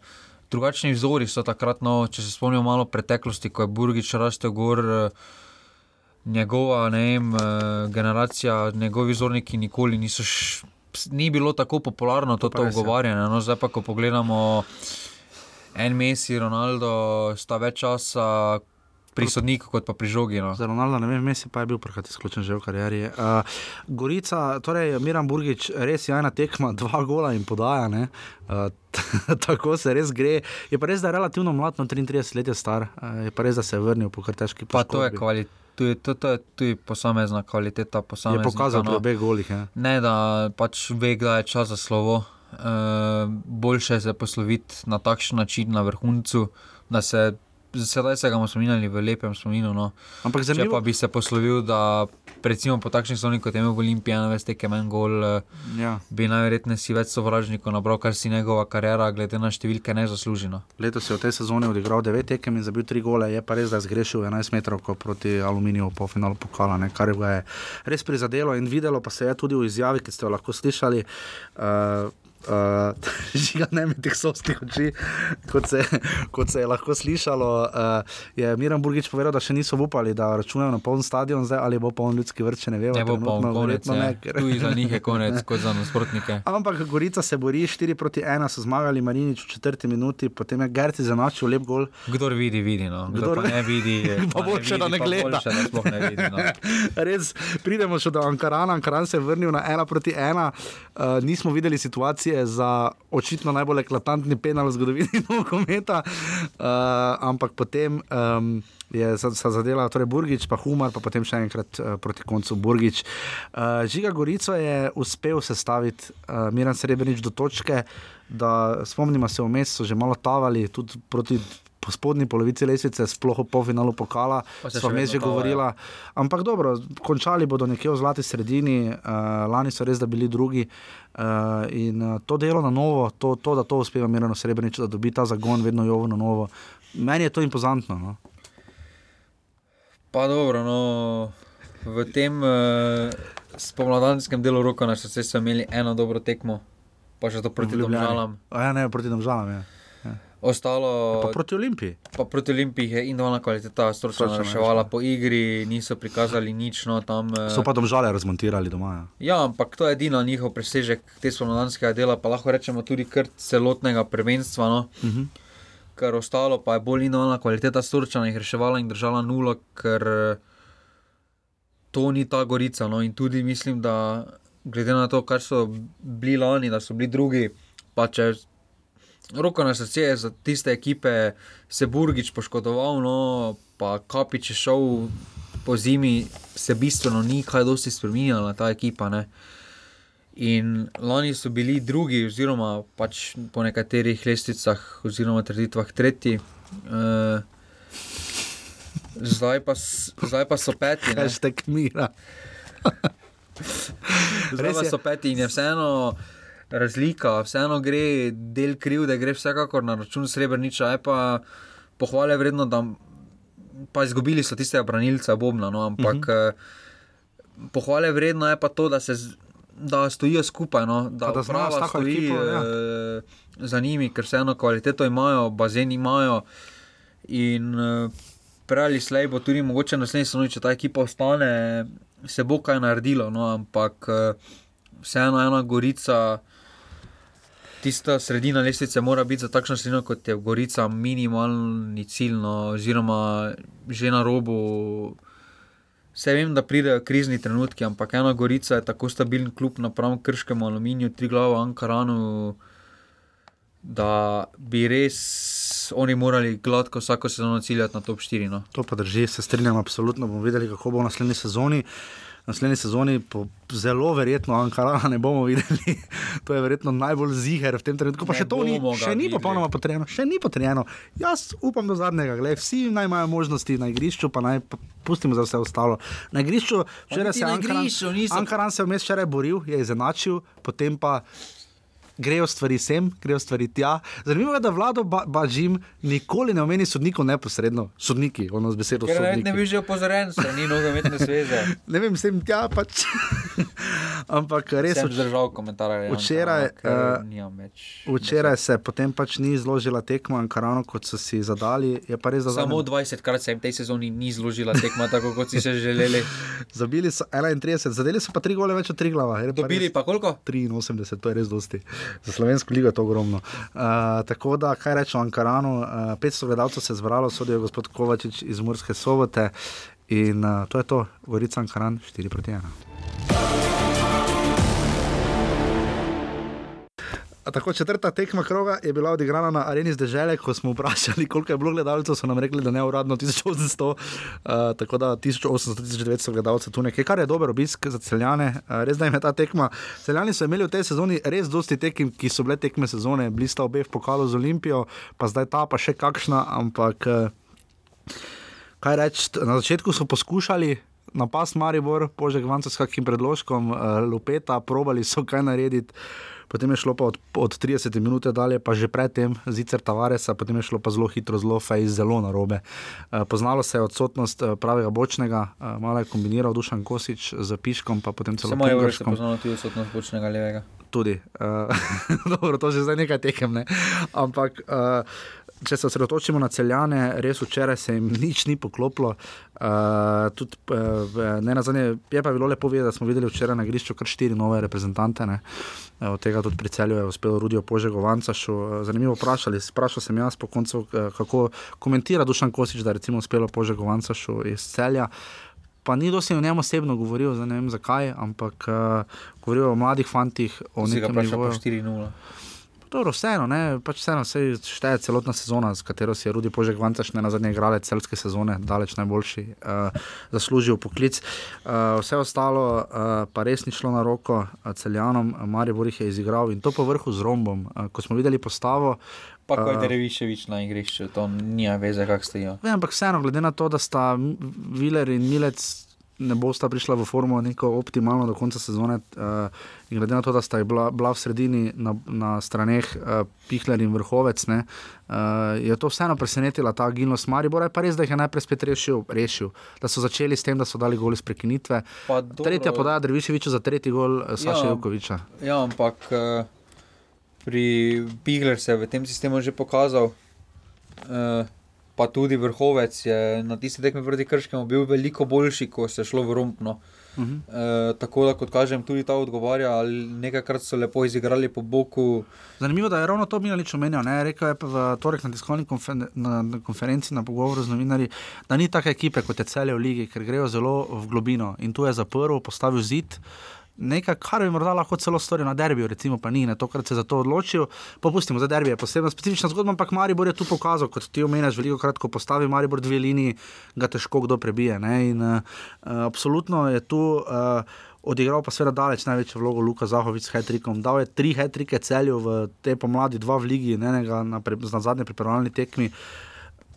drugačni vzori so takrat, no, če se spomnimo malo preteklosti, ko je Burgič rastel gor, eh, njegova vem, eh, generacija, njegovi vzorniki nikoli niso. Š, Ni bilo tako popularno to, to ugovarjanje. No, zdaj pa, ko pogledamo en mesec, Ronaldo, sta več časa, pri sodniku, kot pa pri žogi. No. Za Ronaldo, ne vem, Messi pa je bil prehati izključen že v karieri. Uh, Gorica, torej Miran Burgič, res je ena tekma, dva gola in podaja. Uh, tako se res gre. Je pa res, da je relativno mlad, no 33 let je star, uh, je pa res, da se je vrnil po kar težki poti. Pa to je kvaliteta. To je tudi posamezna kvaliteta. Je pokazal, da je obe golih. Ja. Ne, da pač ve, da je čas za slovo. Uh, boljše se posloviti na takšen način, na vrhuncu, da se sedaj se ga bomo spominjali v lepem spominu. No. Ampak zanimivo. Če pa bi se poslovil, da recimo po takšni sezoni, kot je imel v Olimpiji, ne veste, kaj men gol, eh, ja. bi najverjetneje si več sovražnikov nabral, kar si njegova karijera, glede na številke, ne zaslužila. Letos je v tej sezoni odigral 9 tekem in zabil 3 gole, je pa res, da je zgrešil 11 metrov proti Aluminiju po finalu pokala, ne, kar je res prizadelo in videlo pa se je tudi v izjavi, ki ste jo lahko slišali. Uh, uh, žiga ne med teh sovskih oči, kot se, kot se je lahko slišalo. Uh, je Miran Burgič povedal, da še niso upali, da računajo na poln stadion, zdaj ali bo poln ljudski vrč, ne vemo. Ne bo poln, konec, ne, ker... tudi za njih je konec, kot za nasprotnike. Ampak Gorica se bori 4 proti 1, so zmagali Marinič v četrti minuti, potem je Gerti zanačil lep gol. Kdor vidi, vidi. No. Kdor, Kdor ne vidi, pa bo še da ne gleda. Ne vidi, no. Res, pridemo še do Ankarana, Ankaran se je vrnil na 1 proti 1, uh, nismo videli situacije situacije za očitno najbolj eklatantni penal v zgodovini nogometa. Uh, ampak potem um, je zadela torej Burgič, pa Humar, pa potem še enkrat uh, proti koncu Burgič. Uh, Žiga Gorico je uspel sestaviti uh, Miran Srebrenic do točke, da spomnimo se, vmes so že malo tavali, tudi proti po spodnji polovici lesvice, sploh po finalu pokala, smo mi že govorili. Ampak dobro, končali bodo nekje v zlati sredini, uh, lani so res da bili drugi. Uh, in uh, to delo na novo, to, to da to uspeva Mirano Srebrenic, da dobi ta zagon vedno jovo na novo, meni je to impozantno. No? Pa dobro, no, v tem uh, spomladanskem delu roka na srce so imeli eno dobro tekmo, pa še to proti Domžalam. Ja, ne, proti Domžalam, ja. Ostalo, pa proti Olimpiji. Pa proti Olimpiji je individualna kvaliteta, stroškovna reševala po igri, niso prikazali nič. No, tam, eh, so pa domžale razmontirali doma. Ja. ja, ampak to je edino njihov presežek te spomladanskega dela, pa lahko rečemo tudi kar celotnega prvenstva. No. Uh mhm. -huh. Ker ostalo pa je bolj individualna kvaliteta, jih reševala in držala nulo, ker eh, to ni ta gorica. No. In tudi mislim, da glede na to, kar so bili lani, da so bili drugi, pa če roko na srce za tiste ekipe, se Burgič poškodoval, no, pa Kapič je šel po zimi, se bistveno ni kaj dosti spremenila ta ekipa. Ne. In lani so bili drugi, oziroma pač po nekaterih lestvicah, oziroma trditvah tretji. Uh, zdaj, pa, zdaj pa so peti. Kaj ste kmira? zdaj pa so peti in je vseeno razlika, vseeno gre del kriv, da gre vsekakor na račun srebrniča, je pa pohvale vredno, da pa izgubili so tiste branilce Bobna. No, ampak uh mhm. eh, -huh. pohvale vredno je pa to, da se da stojijo skupaj, no, da, Pa da znajo tako stoji ekipo, ja. eh, za njimi, ker vseeno kvaliteto imajo, bazen imajo. In eh, prej ali slej bo tudi mogoče naslednji sezoni, če ta ekipa ostane, se bo kaj naredilo. No, ampak eh, vseeno ena gorica. Tista sredina lestvice mora biti za takšno sredino, kot je Gorica, minimalni cilj, no, oziroma že na robu. Vse vem, da pridejo krizni trenutki, ampak ena Gorica je tako stabilen klub napram Krškemu, Aluminiju, tri glave, Ankaranu, da bi res oni morali gladko vsako sezono ciljati na top 4. No. To pa drži, se strinjam, absolutno bomo videli, kako bo v naslednji sezoni. Naslednji sezoni po zelo verjetno Ankarana ne bomo videli. to je verjetno najbolj ziger v tem trenutku. Pa Ne še to ni, še ni popolnoma potrjeno, še ni potrjeno. Jaz upam do zadnjega, gled, vsi naj imajo možnosti na igrišču, pa naj pa pustimo za vse ostalo. Na igrišču včeraj se je Ankaran, igrišču Ankaran se je vmes včeraj boril, je izenačil, potem pa grejo stvari sem, grejo stvari tja. Zanimivo je, da vlado ba, Bažim nikoli ne omeni sodnikov neposredno, sodniki, ono z besedo Ker ne, sodniki. ne bi že opozorjen, se ni nogometne zveze. ne vem, sem tja pač. Ampak res Sem vč- zdržal komentarje. včeraj, eh. Včeraj se potem pač ni izložila tekma Ankarano, kot so si zadali. Je pa da Samo zadnjem- 20 krat se jim tej sezoni ni zložila tekma, tako kot si se želeli. Zabili so 31, zadeli so pa tri gole več od tri glava. Dobili pa koliko? 83, to je res dosti. Za slovensko ligo je to ogromno. Uh, tako da, kaj rečemo Ankaranu, uh, 500 gledalcev se je zbralo, sodijo gospod Kovačič iz Murske sobote. In uh, to je to, Gorica Ankaran 4 proti 1. Tako četrta tekma kroga je bila odigrana na areni zdržele, ko smo vprašali, koliko je bilo gledalcev, so nam rekli, da ne uradno 1800, uh, tako da 1800-1900 gledalcev tu nekaj, kar je dober obisk za celjane. Uh, res da jim je ta tekma. Celjani so imeli v tej sezoni res dosti tekem, ki so bile tekme sezone, bili sta obe v pokalu z Olimpijo, pa zdaj ta pa še kakšna, ampak uh, kaj reči, na začetku so poskušali. Napast Maribor, požek vanca s kakim predložkom, uh, lupeta, probali so kaj narediti, potem je šlo pa od, od 30 minut dalje, pa že predtem zicer Tavaresa, potem je šlo pa zelo hitro, zelo fej, zelo narobe. Uh, poznalo se je odsotnost uh, pravega bočnega, uh, malo je kombiniral Dušan Kosič z Piškom, pa potem celo Samo Pingrškom. poznano tudi odsotnost bočnega levega. Tudi, uh, dobro, to že zdaj nekaj tekem, ne? ampak. Uh, Če se osredotočimo na celjane, res včeraj se jim nič ni poklopilo. Uh, tudi, uh, ne nazadnje, je pa bilo lepo videti, da smo videli včeraj na igrišču kar štiri nove reprezentante. Ne. Od tega tudi pri celju je uspel Rudijo Požego Vancašu. Eh, Zanimivo vprašali, vprašal sem jaz po koncu, kako komentira Dušan Kosič, da je uspelo Požego Vancašu iz celja. Pa ni dosti o njem osebno govoril, ne vem zakaj, ampak uh, govoril o mladih fantih, o Si ga nekem vprašal po nivoju. 4-0. Dobro, vseeno, ne, pač vseeno se šteje celotna sezona, s katero si je Rudi Požek Vancaš ne na zadnje igralec celske sezone, daleč najboljši, uh, zaslužil poklic. Uh, vse ostalo uh, pa res ni šlo na roko uh, celjanom, Maribor jih je izigral in to po vrhu z rombom. Uh, ko smo videli postavo. Pa ko je Dereviševič na igrišču, to nima veze, kak stojijo. Ne, ampak vseeno, glede na to, da sta Viler in Milec ne bosta prišla v formo neko optimalno do konca sezone, uh, glede na to, da sta bila, bila v sredini na, na straneh uh, Pihler in Vrhovec, ne, uh, je to vseeno presenetila ta agilnost Maribora, je pa res, da jih je najprej spet rešil, rešil, da so začeli s tem, da so dali gol iz prekinitve. Pa dobro- Tretja podaja Dreviševiču za tretji gol uh, Saša Ja. Jevkoviča. Ja, ampak eh, pri Pigler se je v tem sistemu že pokazal. eh, Pa tudi vrhovec je na tisti tekmi proti Krškemu bil veliko boljši, ko se je šlo v rompno. Mhm. E, tako da, kot kažem, tudi ta odgovarja, ali nekajkrat so lepo izigrali po boku. Zanimivo, da je ravno to Milanič omenjal. Ne? Rekel je v torek na tiskovni konfer na, na konferenci, na pogovoru z novinarji, da ni take ekipe kot je celje v ligi, ker grejo zelo v globino. In tu je zaprl, postavil zid. Nekaj, kar bi morda lahko celo storil na derbiju, recimo pa ni, ne tokrat se je za to odločil. Popustimo, za derbi je posebno specifična zgodba, ampak Maribor je tu pokazal, kot ti omenjaš, veliko krat, ko postavi Maribor dve liniji, ga težko kdo prebije. Ne? In uh, absolutno je tu. Uh, Odigral pa seveda daleč največjo vlogo Luka Zahovic s Hetrikom. Dal je tri Hetrike celju v tej pomladi, dva v ligi, enega na, pre, na zadnji pripravljalni tekmi.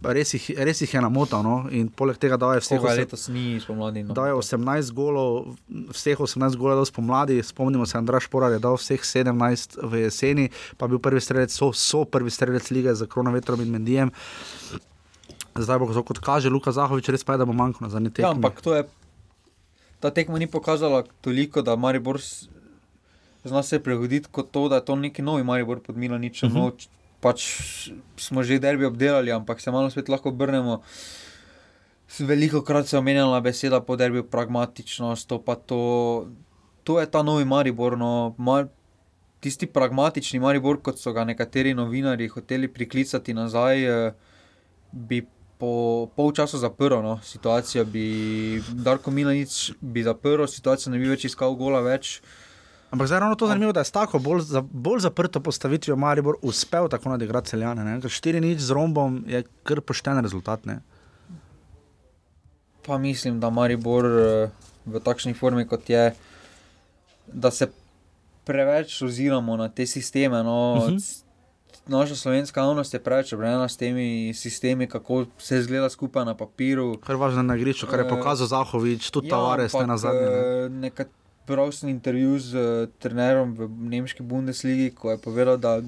Res jih, res jih je namotal no? in poleg tega da je vseh Koga osem- letos ni spomladi. No. Dal je 18 golov, vseh 18 golov dal spomladi, spomnimo se, Andraš Porar je dal vseh 17 v jeseni, pa bil prvi strelec, so, so prvi strelec lige za Kronovetrom in Mendijem. Zdaj bo, kot kaže Luka Zahovič, res pa je, da bo manjkalo zadnji tekmi. Ja, ampak to je. Ta tekma ni pokazala toliko, da Maribor zna se prilagoditi kot to, da je to neki novi Maribor pod Milaničem. Uh -huh. Pač smo že derbi obdelali, ampak se malo spet lahko obrnemo. Veliko krat se je omenjala beseda po derbi pragmatičnost, to pa to, to je ta novi Maribor. No, mar, tisti pragmatični Maribor, kot so ga nekateri novinari hoteli priklicati nazaj, eh, bi po pol časa zaprl no, situacijo, bi Darko Milanic bi zaprl situacijo, ne bi več iskal gola več. Ampak zdaj je ravno to zanimivo, da je s tako bolj, za, bolj zaprto postavitvijo Maribor uspel tako nadigrati celjane. 4-0 z rombom je kar pošten rezultat. Ne? Pa mislim, da Maribor eh, v takšni formi, kot je, da se preveč oziramo na te sisteme. No, uh -huh. Naša slovenska javnost je preveč obrnjena s temi sistemi, kako se zgleda skupaj na papiru. Kar važno na igrišču, kar je pokazal Zahovič, tudi ja, Tavares, ne na zadnje. Ne. Eh, Pravil sem intervju z uh, trenerom v nemški Bundesligi, ko je povedal, da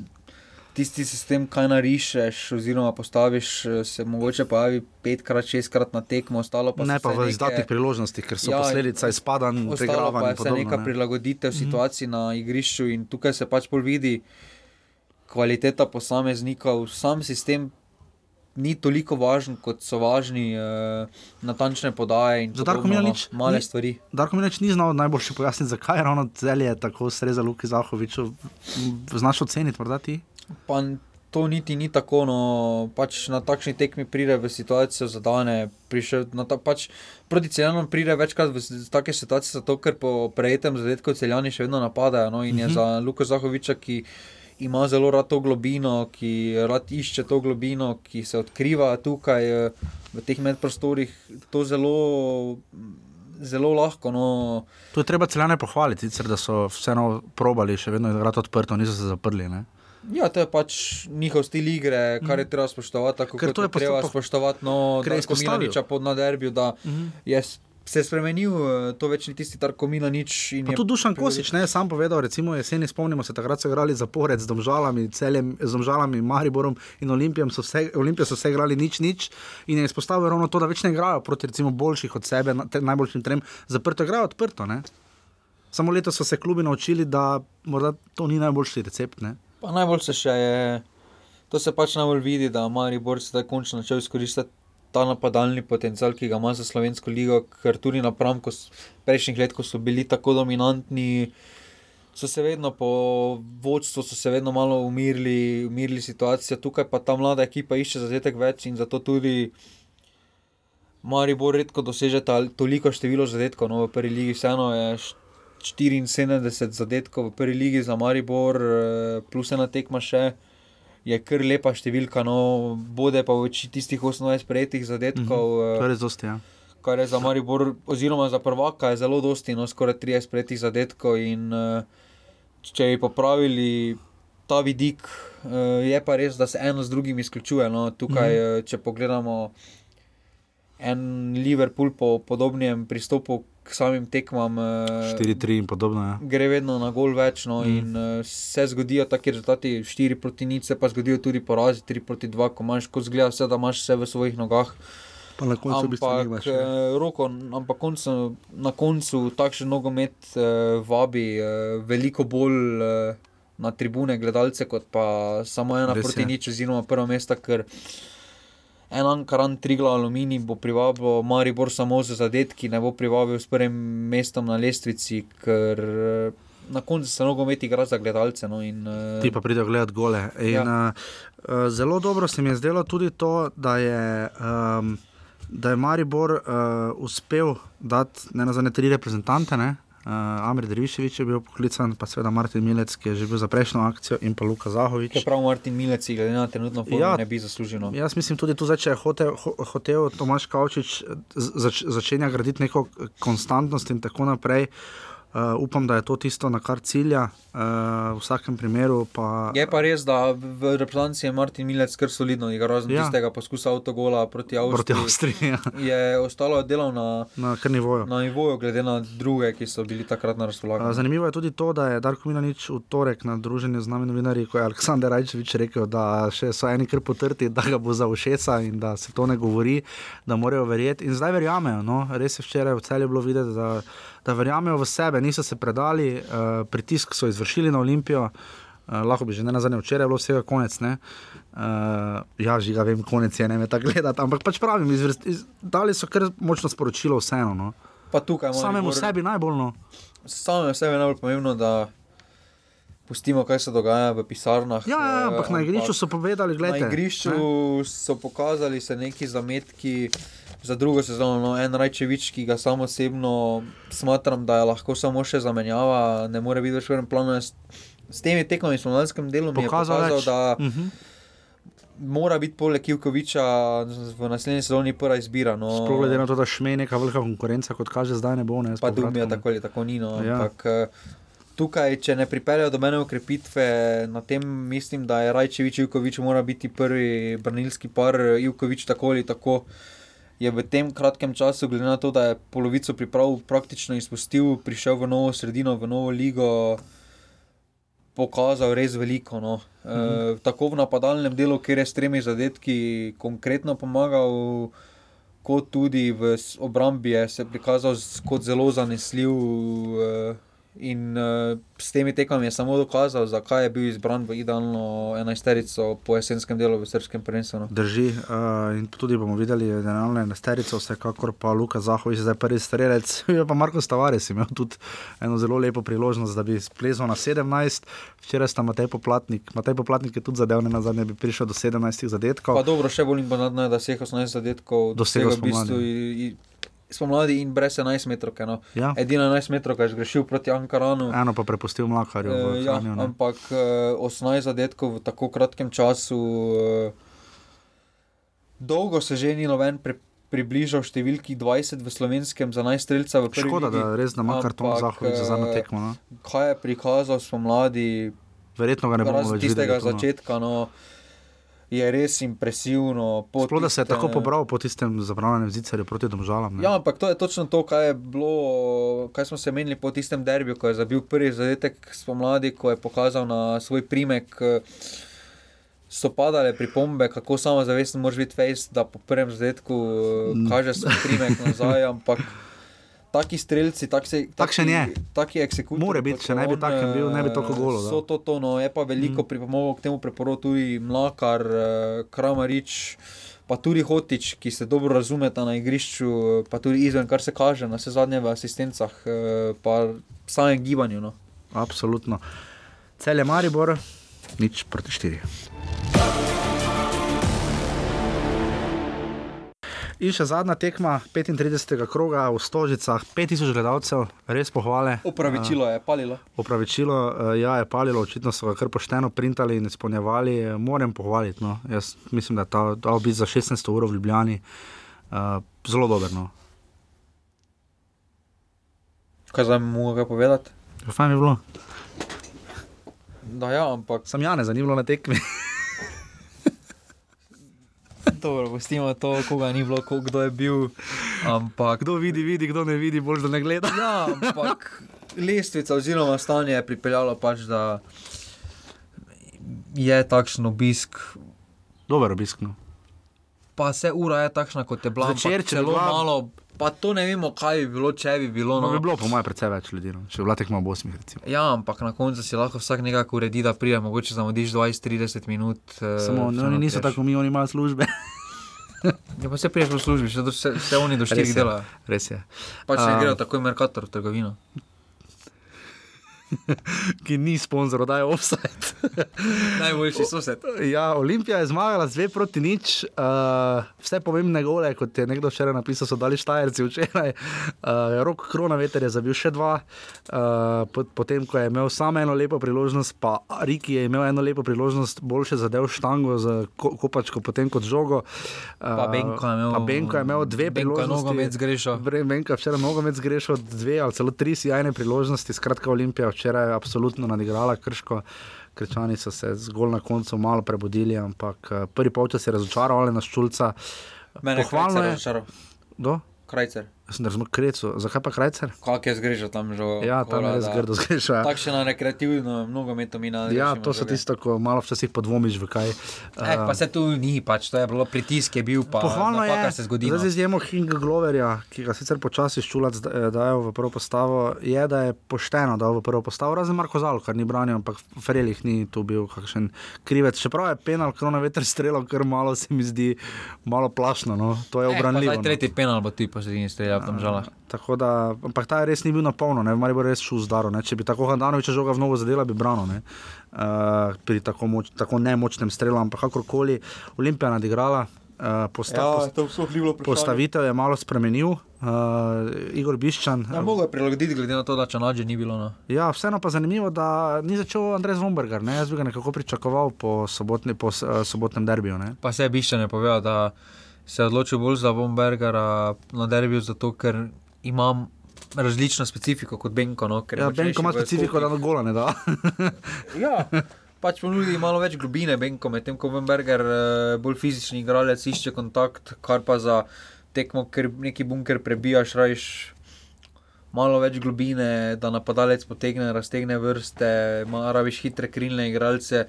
tisti sistem, kaj narišeš, oziroma postaviš, eh, se mogoče pojavi petkrat, šestkrat na tekmo, ostalo pa ne. Ne pa v izdatih priložnostih, ker so ja, posledica izpadanj, pregravanja. Pa je neka ne. prilagoditev mm -hmm. situaciji na igrišču in tukaj se pač bolj vidi kvaliteta posameznikov, sam sistem. Ni toliko važen, kot so važni uh, natančne podaje in tako naprej. Male stvari. Darko Milič ni znal najboljše pojasniti, zakaj je ravno celje tako srezal Luki Zahoviču. Znaš oceniti, morda ti? Pa to niti ni tako, no, pač na takšni tekmi pride v situacijo za dane. Ta, pač proti celjanom pride večkrat v take situacije, zato ker po prejetem zadetku celjani še vedno napadajo. No, in je uh mhm. -huh. za Luka Zahoviča, ki ima zelo rad to globino, ki rad išče to globino, ki se odkriva tukaj eh, v teh medprostorih, to zelo. Zelo lahko. No. To je treba celjane pohvaliti, sicer, da so vseeno probali, še vedno je rad odprto, niso se zaprli. Ne? Ja, to je pač njihov stil igre, kar je mhm. treba spoštovati. Tako kot je treba spoštovati, no, da je Milaniča pod naderbju, da uh mhm. -huh. je se spremenil, eh, to več ni tisti Tarko Milanič. Pa tudi Dušan Kosič, ne, sam povedal, recimo jeseni spomnimo se, takrat so igrali zapored z Domžalami, celjem, z Domžalami, Mariborom in Olimpijem, so vse, Olimpije so vse igrali nič, nič in je izpostavil ravno to, da več ne igrajo proti recimo boljših od sebe, najboljšim trem, zaprto igrajo odprto, ne. Samo leto so se klubi naučili, da morda to ni najboljši recept, ne. Pa najbolj se še je, to se pač najbolj vidi, da mali borci zdaj končno začel izkoristiti ta napadalni potencial, ki ga ima za slovensko ligo, ker tudi napram, ko prejšnjih let, ko so bili tako dominantni, so se vedno po vodstvu, so se vedno malo umirili, umirili situacijo, tukaj pa ta mlada ekipa išče zadetek več in zato tudi. Mari bo redko doseže toliko število zadetkov, no v prvi ligi vseeno je 74 zadetkov v prvi ligi za Maribor, eh, plus ena tekma še. Je kar lepa številka, no, bode pa v oči tistih 28 prejetih zadetkov. Mm -hmm. To je dosti, ja. Kar je za Maribor, oziroma za prvaka, je zelo dosti, no, skoraj 30 prejetih zadetkov. In eh, če bi popravili ta vidik, eh, je pa res, da se eno z drugim izključuje. No, tukaj, mm -hmm. če pogledamo en Liverpool po podobnem pristopu k samim tekmam. 4-3 eh, in podobno. Ja. Gre vedno na gol več. No, mm. in, uh, se zgodijo taki rezultati, 4 proti 0, se pa zgodijo tudi porazi, 3 proti 2, ko imaš, ko zgleda vse, da imaš vse v svojih nogah. Pa na koncu bi se lahko uh, roko, ampak koncu, na koncu takšen nogomet uh, vabi uh, veliko bolj. Uh, Na tribune gledalce, kot pa samo ena Res proti nič, oziroma prvo mesto, ker uh, en Ankaran, Trigla, Aluminij bo privabil Maribor samo za zadetki, ne bo privabil s prvim mestom na lestvici, ker na koncu se nogomet igra za gledalce. No, in, Ti pa pridejo gledati gole. In, ja. uh, zelo dobro se mi je zdelo tudi to, da je. Um, Da je Maribor uh, uspel dati ne na zadnje tri reprezentante, ne? Uh, Amir Driviševič je bil poklican, pa seveda Martin Milec, ki je že bil za prejšnjo akcijo, in pa Luka Zahovič. Prav Martin Milec, glede na trenutno formo, ja, ne bi zaslužil. No. Jaz mislim tudi tu, če je hotel, ho, hotel Tomaš Kavčič zač, začenja graditi neko konstantnost in tako naprej. Uh, upam, da je to tisto, na kar cilja, uh, v vsakem primeru. Pa, je pa res, da v reprezentanci je Martin Milec kar solidno, igral razen ja. tistega poskusa avtogola proti Avstriji. Proti Avstriji ja. Je ostalo delo na, na nivoju. Na nivoju, glede na druge, ki so bili takrat na razpolago. Uh, zanimivo je tudi to, da je Darko Milanič v torek na druženju z nami novinarji, ko je Aleksandr Rajčevič rekel, da še so eni kar potrti, da ga bo za ušesa in da se to ne govori, da morajo verjeti. In zdaj verjamejo. No? Res je včeraj v celju bilo videti, da, da verjamejo v sebe niso se predali, uh, pritisk so izvršili na Olimpijo. Uh, lahko bi že ne na zadnje včeraj bilo vsega konec. Uh, ja, že ga vem, konec je ne me tako gledati. Ampak pač pravim, izvrst, iz, dali so kar močno sporočilo vseeno. No. Pa tukaj Samemu Maribor- sebi najbolj. No. Samemu sebi je najbolj pomembno, da pustimo, kaj se dogaja v pisarnah. Ja, ja, eh, ampak na igrišču so povedali, Na gledajte. igrišču ne. so pokazali se neki zametki za drugo sezono. No, en Rajčevič, ki ga samo osebno smatram, da je lahko samo še zamenjava, ne more biti več v prvem planu. S, s temi tekmami v slovenskem delu mi je Pokazal pokazal, več. da Mhm. mora biti poleg Ivkoviča v naslednji sezoni prva izbira. No. Sploh glede na to, da šme neka velika konkurenca, kot kaže zdaj ne bo. Ne, Pa Dumija povratkom. tako ali tako ni. No, Ja. ampak, eh, Tukaj, če ne pripeljejo do mene ukrepitve, na tem mislim, da je Rajčevič in Ivkovič mora biti prvi branilski par, Ivkovič tako ali tako. Je v tem kratkem času, glede na to, da je polovico priprav praktično izpustil, prišel v novo sredino, v novo ligo, pokazal res veliko. No. Mhm. E, tako v napadalnem delu, kjer je s tremi zadetki konkretno pomagal, kot tudi v obrambi je se prikazal s- kot zelo zanesljiv. E, In uh, s temi tekmami je samo dokazal, zakaj je bil izbran v idealno enajsterico po jesenskem delu v srpskem prvenstvu. No. Drži, uh, in tudi bomo videli, da je generalno enajsterico, vsekakor pa Luka Zahovič, zdaj prvi strelec. Je pa Marko Stavares imel tudi eno zelo lepo priložnost, da bi splezal na 17. Včeraj sta Matej Poplatnik, Matej Poplatnik je tudi zadev, ne na zadnje bi prišel do 17 zadetkov. Pa dobro, še bolj imponentno je, da vseh 18 zadetkov Dosegel dosegel v bistvu spomladi in brez 11 metrov. No. Ja. Edina 11 metrov, ki je zgrešil proti Ankaranu. Eno pa prepustil Mlakarju. v Eh, ja, Kranju, ne. ampak uh, 18 zadetkov v tako kratkem času. Uh, dolgo se že ni noben pri, približal številki 20 v slovenskem za najstreljca v prvi Škoda, ligi. da res da ima karton Zahovič za zadnjo eh, tekmo. No. Kaj je prikazal spomladi, Verjetno ga ne bomo več tistega videli. tu, no. začetka, no, je res impresivno. Sploh da se je tako pobral po tistem zabranjenem zicarju proti domžalam. ne. Ja, ampak to je točno to, kaj je bilo, kaj smo se menili po tistem derbiju, ko je zabil prvi zadetek spomladi, ko je pokazal na svoj primek. eh, So padale pripombe, kako samozavesten moraš biti fejs, da po prvem zadetku Mm. mm. kaže svoj primek nazaj, ampak taki strelci, taki, Takšen je. taki eksekutori. More biti, če ne bi takem bil, ne bi eh, toliko golov dal. So to, to no, je pa veliko mm. pripomogel k temu preporodu tudi Mlakar, eh, Kramarič, pa tudi Hotič, ki se dobro razumeta na igrišču, eh, pa tudi izven, kar se kaže na vse zadnje v asistencah, pa samem gibanju. No. Absolutno. Cel je Maribor, nič proti štiri. In še zadnja tekma 35. kroga v Stožicah, 5000 gledalcev, res pohvale. Opravičilo je palilo. Opravičilo eh, ja, je palilo, očitno so ga kar pošteno printali in izpolnjevali. Eh, Moram pohvaliti. No. Jaz mislim, da je ta ta obisk za 16 ur v Ljubljani uh, zelo dober. No. Kaj zdaj mu ga povedati? Fajn je bilo. Da, ja, ampak. Sam Jane, zanimivo na tekmi. Dobro, pustimo to, koga ni bilo, ko- kdo je bil. Ampak... Kdo vidi, vidi, kdo ne vidi, bolj da ne gleda. Ja, ampak lestvica oziroma stanje je pripeljalo pač, da je takšen obisk. Dober obisk. No. Pa se ura je takšna, kot je bila. Ampak če celo bila- malo. Pa to ne vemo, kaj bi bilo, če bi bilo. No, No. bi bilo po mojem precej več ljudi, no. če bi bila tekma ob 8. Recimo. Ja, ampak na koncu si lahko vsak nekako uredi, da pride, mogoče zamudiš 20-30 minut. eh, Samo vseeno oni niso tako, mi oni imajo službe. Ja, pa se priješ v službi, vse, vse, vse oni do Res 4 je, delajo. Res je. Pač ne Um, grejo takoj Merkator v trgovino. ki ni sponzor, da je offside. Najboljši sosed. Ja, Olimpija je zmagala z dve proti nič, uh, vse pomembne gole, kot je nekdo včeraj napisal, so dali Štajerci včeraj. Uh, Rok Kronaveter je zabil še dva, uh, pot, potem ko je imel samo eno lepo priložnost, pa Riki je imel eno lepo priložnost, boljše zadev štango z ko, kopačko, potem kot žogo. Uh, Pa Benko je imel- Benko je imel dve Benko priložnosti. Benko je včeraj nogomet zgrešil, dve ali celo tri sjajne priložnosti, skratka Olimpija včeraj je absolutno nadigrala krško. Krčani so se zgolj na koncu malo prebudili, ampak eh, prvi polčas je razočaral ali nas čulca. Mene Pohvalno je. razočaral. Kdo? Krajcer. Sem razumel krecu, zakaj pa krajcer? Kak je zgrešil tam že? Ja, tam je res grdo zgrešil. Ja. Takšno rekreativno, mnogo meto mi na. Ja, to so tisto, ko malo včasih podvomiš v kaj. Eh, pa se tu ni, pač to je bilo pritisk, je bil pa. Pohvalno je, se zgodi. Zdaj z izjemo Hinga Gloverja, ki ga sicer počasi ščulac dajo v prvo postavo, je, da je pošteno dal v prvo postavo, razen Marko Zal, kar ni branil, ampak Ferelih ni tu bil kakšen krivec. Čeprav je penal, krona veter strelo, ker malo se mi zdi malo plašno, no. to je obranljivo. Eh, tretji penal bo ti pa se jim streljal tam žala. Tako da, ampak ta res ni bil na polno, ne, ali bo res šel zdaro. Ne. Če bi tako Handanovič žoga v novo zadela, bi branil. Ne. Uh, pri tako, moč, tako nemočnem strelu, ampak kakorkoli Olimpija nadigrala. Uh, posta, ja, post, postavitev je malo spremenil, uh, Igor Biščan. Ja, Mogoče je prilagoditi, glede na to, da če noče ni bilo. No. Ja, vseeno pa zanimivo, da ni začel Andrej Zvomberger. Jaz bi ga nekako pričakoval po, sobotni, po uh, sobotnem derbiju. Ne. Pa se je Biščan je povedal, da se odločil bolj za Zvombergera na derbiju, zato ker imam. Različno specifiko kot Benko. No, ja, Benko ima specifiko, da na gola ne da. ja, pač ponudi malo več globine, Benko, medtem ko Benberger bolj fizični igralec išče kontakt, kar pa za tekmo, ker neki bunker prebijaš, rajš malo več globine, da napadalec potegne, raztegne vrste, rabiš hitre krilne igralce.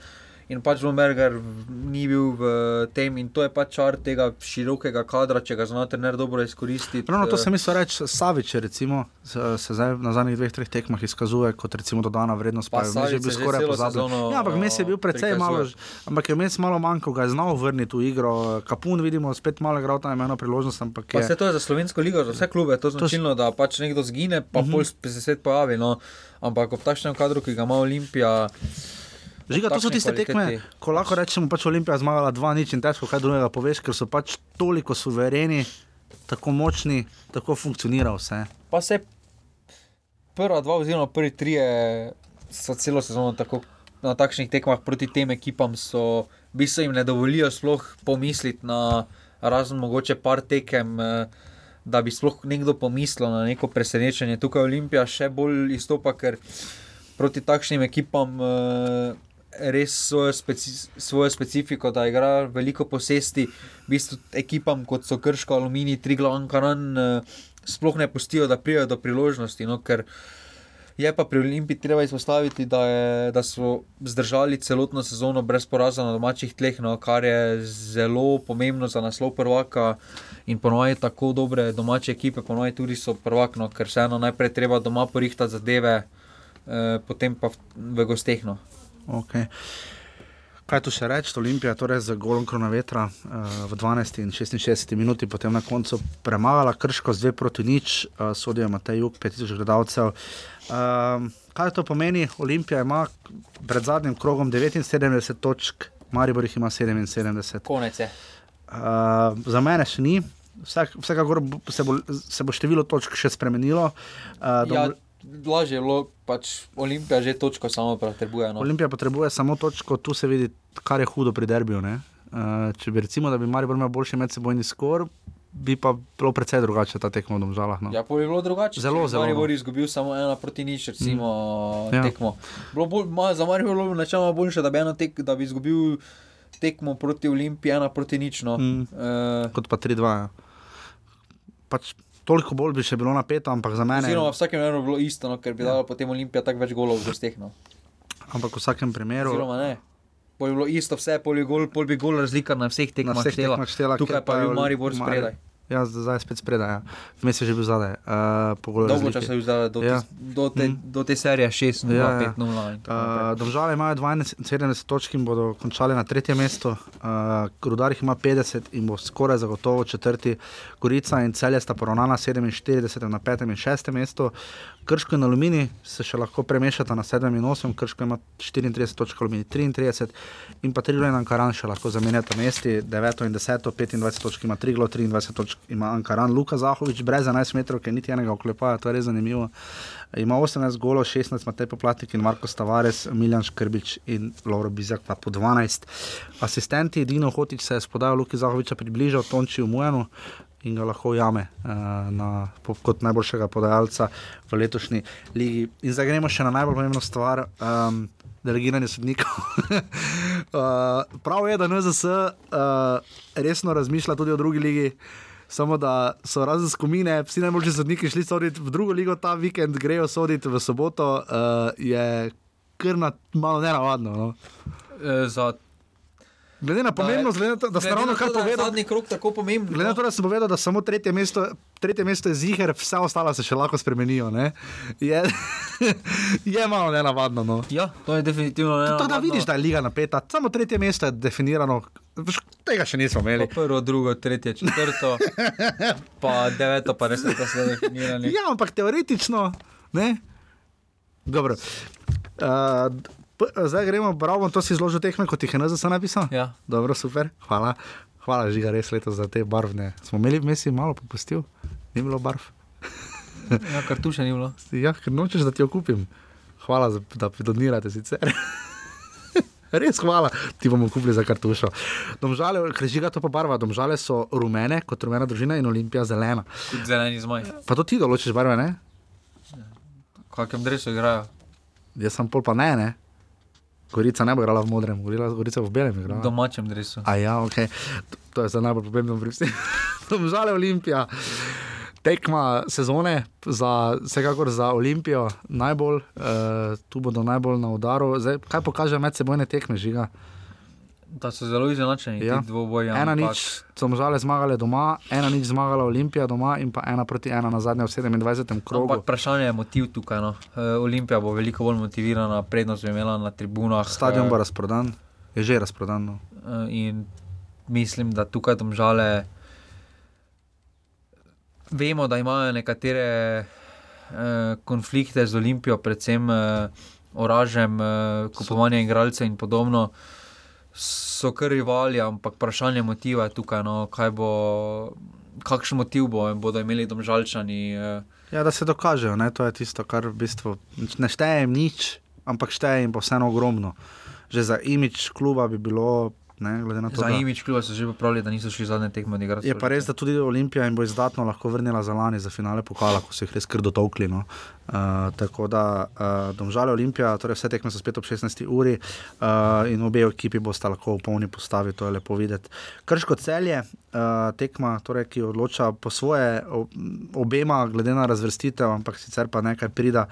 In pač Lomberger ni bil v tem, in to je pač čar tega širokega kadra, če ga znate ne dobro izkoristiti. No, no, to se mi reči, Savič, recimo, se zdaj na zadnjih dveh, treh tekmah izkazuje kot recimo dodana vrednost. Pa, pa je bil skoraj pozabljen. Ja, ampak mes je bil precej malo, ampak je mes malo manjko, ga je znal vrniti v igro. Kapun vidimo, spet malo igral, tam eno priložnost. Ampak je... Pa se to je za slovensko ligo, za vse klube, to je značilno, da pač nekdo zgine, pa uh -huh. pol se svet pojavi. No. Ampak ob takšnem kadru, ki ga ima Olimpija. Žiga, to so tiste tekme, ko lahko rečemo, da pač je Olimpija zmagala dva nič in težko kaj drugega poveš, ker so pač toliko suvereni, tako močni, tako funkcionira vse. Pa se prva dva, oziroma prvi tri, so celo sezono tako, na takšnih tekmah proti tem ekipam, so, bi se jim ne dovolijo sploh pomisliti na razen mogoče par tekem. Da bi sploh nekdo pomislil na neko presenečenje. Tukaj Olimpija še bolj izstopa, ker proti takšnim ekipam res svojo, speci svojo specifiko, da igra veliko posesti, v bistvu ekipam kot so Krško, Alumini, Triglav, Ankaran, uh, sploh ne pustijo, da prijajo do priložnosti. No, je pa pri Olimpii treba izpostaviti, da, je, da so zdržali celotno sezono brez poraza na domačih tleh, no, kar je zelo pomembno za naslov prvaka. In ponovadi tako dobre domače ekipe, ponovadi tudi so prvakno, ker vseeno najprej treba doma porihtati zadeve, eh, potem pa v, v gostehno. Okay. Kaj tu še reči, Olimpija je torej z golom kronometra uh, v 12 in 66 minuti, potem na koncu premagala krško z 2 proti nič, uh, sodijo Matej Juk, 5000 gledalcev. Uh, kaj to pomeni? Olimpija ima pred zadnjim krogom 79 točk, Maribor jih ima 77. Konec je. Uh, za mene še ni. Vsekakor se, se bo število točk še spremenilo. Uh, ja, lažje je bilo, pač Olimpija že točko samo potrebuje. No. Olimpija potrebuje samo točko, tu se vidi, kar je hudo pri derbiju. Uh, če bi recimo, da bi Maribor imel boljši medsebojni skor. Bi pa bilo precej drugače ta tekmo v Domžalah. No. Ja, pa bi bilo drugače. Zelo, zelo. Maribor je izgubil samo ena proti nič, recimo, mm. ja. tekmo. Bolj, ma, za Maribor je bilo načeloma boljše, da bi, tek, da bi izgubil tekmo proti Olimpiji, ena proti nič. No. Mm. Uh, Kot pa 3-2. Ja. Pač toliko bolj bi še bilo napeto, ampak za mene. Zelo, v vsakem primeru bi bilo isto, no, ker bi ja. dalo potem Olimpija tako več golov v gosteh. No. Ampak v vsakem primeru. Zelo, ne. Pol bi bilo isto, vse pol bi gol, pol bi gol razlika na vseh tekmah štela. štela. Tukaj pa je bil Maribor spredaj. Mari. Ja, zdaj spet spredaj, ja. vmes je že bil zadaj. Uh, Dolgo časa je bil zadaj, do, ja. do, te, mm. do te serije 6, 0, ja, 5, 0. Uh, Domžale imajo 72 točk in bodo končali na tretjem mestu, uh, Rudar jih ima 50 in bo skoraj zagotovo četrti. Gorica in Celje sta poravnana 47 na petem in šestem mestu. Krško in Alumini se še lahko premešata na 7 in 8, Krško ima 34 točk, Alumini 33 in pa Triglo in Ankaran še lahko zamenjata mesti, 9 in 10, 25 točk ima Triglo, 23 točk ima Ankaran, Luka Zahovič brez 11 metrov, ki niti enega oklepaja, to je res zanimivo. Ima 18 golo, 16 Matej Poplatnik in Marko Stavares, Miljan Škrbič in Lauro Bizak pa po 12. Asistenti Dino Hotič se je spodajal Luki Zahoviča približal Tonči v Mujanu, in ga lahko ujame uh, na, po, kot najboljšega podajalca v letošnji ligi. In zdaj gremo še na najbolj pomembno stvar. Um, Delegiranje sodnikov. uh, prav je, da NZS uh, resno razmišlja tudi o drugi ligi. Samo da so razen skomine, vsi najboljši sodniki šli soditi v drugo ligo ta vikend, grejo soditi v soboto, uh, je kar na, malo nenavadno. No. E, za Glede na pomembnost, glede na to, da ste ravno kar povedali. Zadnji krok tako pomemben. Glede na to, da sem povedal, da samo tretje mesto, tretje mesto je ziger, vse ostalo se še lahko spremenijo. ne, Je, je malo nenavadno. No. Ja, to je definitivno ne. To, da vidiš, da je liga napeta, samo tretje mesto je definirano, tega še nismo imeli. Prvo, drugo, tretje, četrto, pa deveto, pa res da se definirani. Ja, ampak teoretično, ne. Dobro. Uh, zdaj gremo, bravo, to si zložil tehme, kot jih je NZS napisal. Ja. Dobro, super, hvala. Hvala, žiga, res letos za te barvne. Smo imeli v mesi malo popustil, ni bilo barv. Ja, kartuša ni bilo. Ja, ker nočeš, da ti jo kupim. Hvala, za, da donirate sicer. Res hvala, ti bomo kupili za kartušo. Domžale, ker žiga to pa barva, domžale so rumene, kot rumena družina in olimpija zelena. Tudi zeleni zmaj. Pa to ti določiš barve, ne? V kakem dresu igrajo? Jaz sem pol pa ne, ne. Gorica ne bo igrala v modrem, Gorica, bo v belem V igrala. domačem dresu. A ja, ok. To, to je za najbolj pomembno pri vsem. Domžale Olimpija. Tekma sezone, za, vsekakor za Olimpijo, najbolj, uh, tu bodo najbolj na udaru. Zdaj, kaj pokaže medsebojne tekme, žiga? Da so zelo izenačeni, Ja. dvoboji. Ena ampak- nič, so žale zmagale doma, ena nič zmagala Olimpija doma in pa ena proti ena na zadnje v 27. krogu. Ampak vprašanje je motiv tukaj. No. E, Olimpija bo veliko bolj motivirana, prednost bo imela na tribunah. Stadion bo e, razprodan, je že razprodan. No. e, In mislim, da tukaj domžale. Vemo, da imajo nekatere eh, konflikte z Olimpijo, predvsem eh, oražem, eh, kupovanje igralcev in podobno. So kar rivali, ampak vprašanje motiva je tukaj. No, kaj bo, kakšen motiv bo, bodo imeli domžalčani. Eh, Ja, da se dokažejo, ne? to je tisto, kar v bistvu ne šteje jim nič, ampak šteje jim pa vseeno ogromno. Že za imič kluba bi bilo, ne, to, Za imič kluba so že popravili, da niso šli zadnje tekme odigrati. je pa res, da tudi Olimpija jim bo izdatno lahko vrnila za lani za finale pokala, ko so jih res krdo tolkli. No. Uh, tako da uh, domžale Olimpija, torej vse tekme so spet ob 16. uri uh, in obe ekipi bosta lahko v polni postavi, to je lepo videti. Krško celje, uh, tekma, torej, ki odloča po svoje, obema, glede na razvrstitev, ampak sicer pa nekaj prida.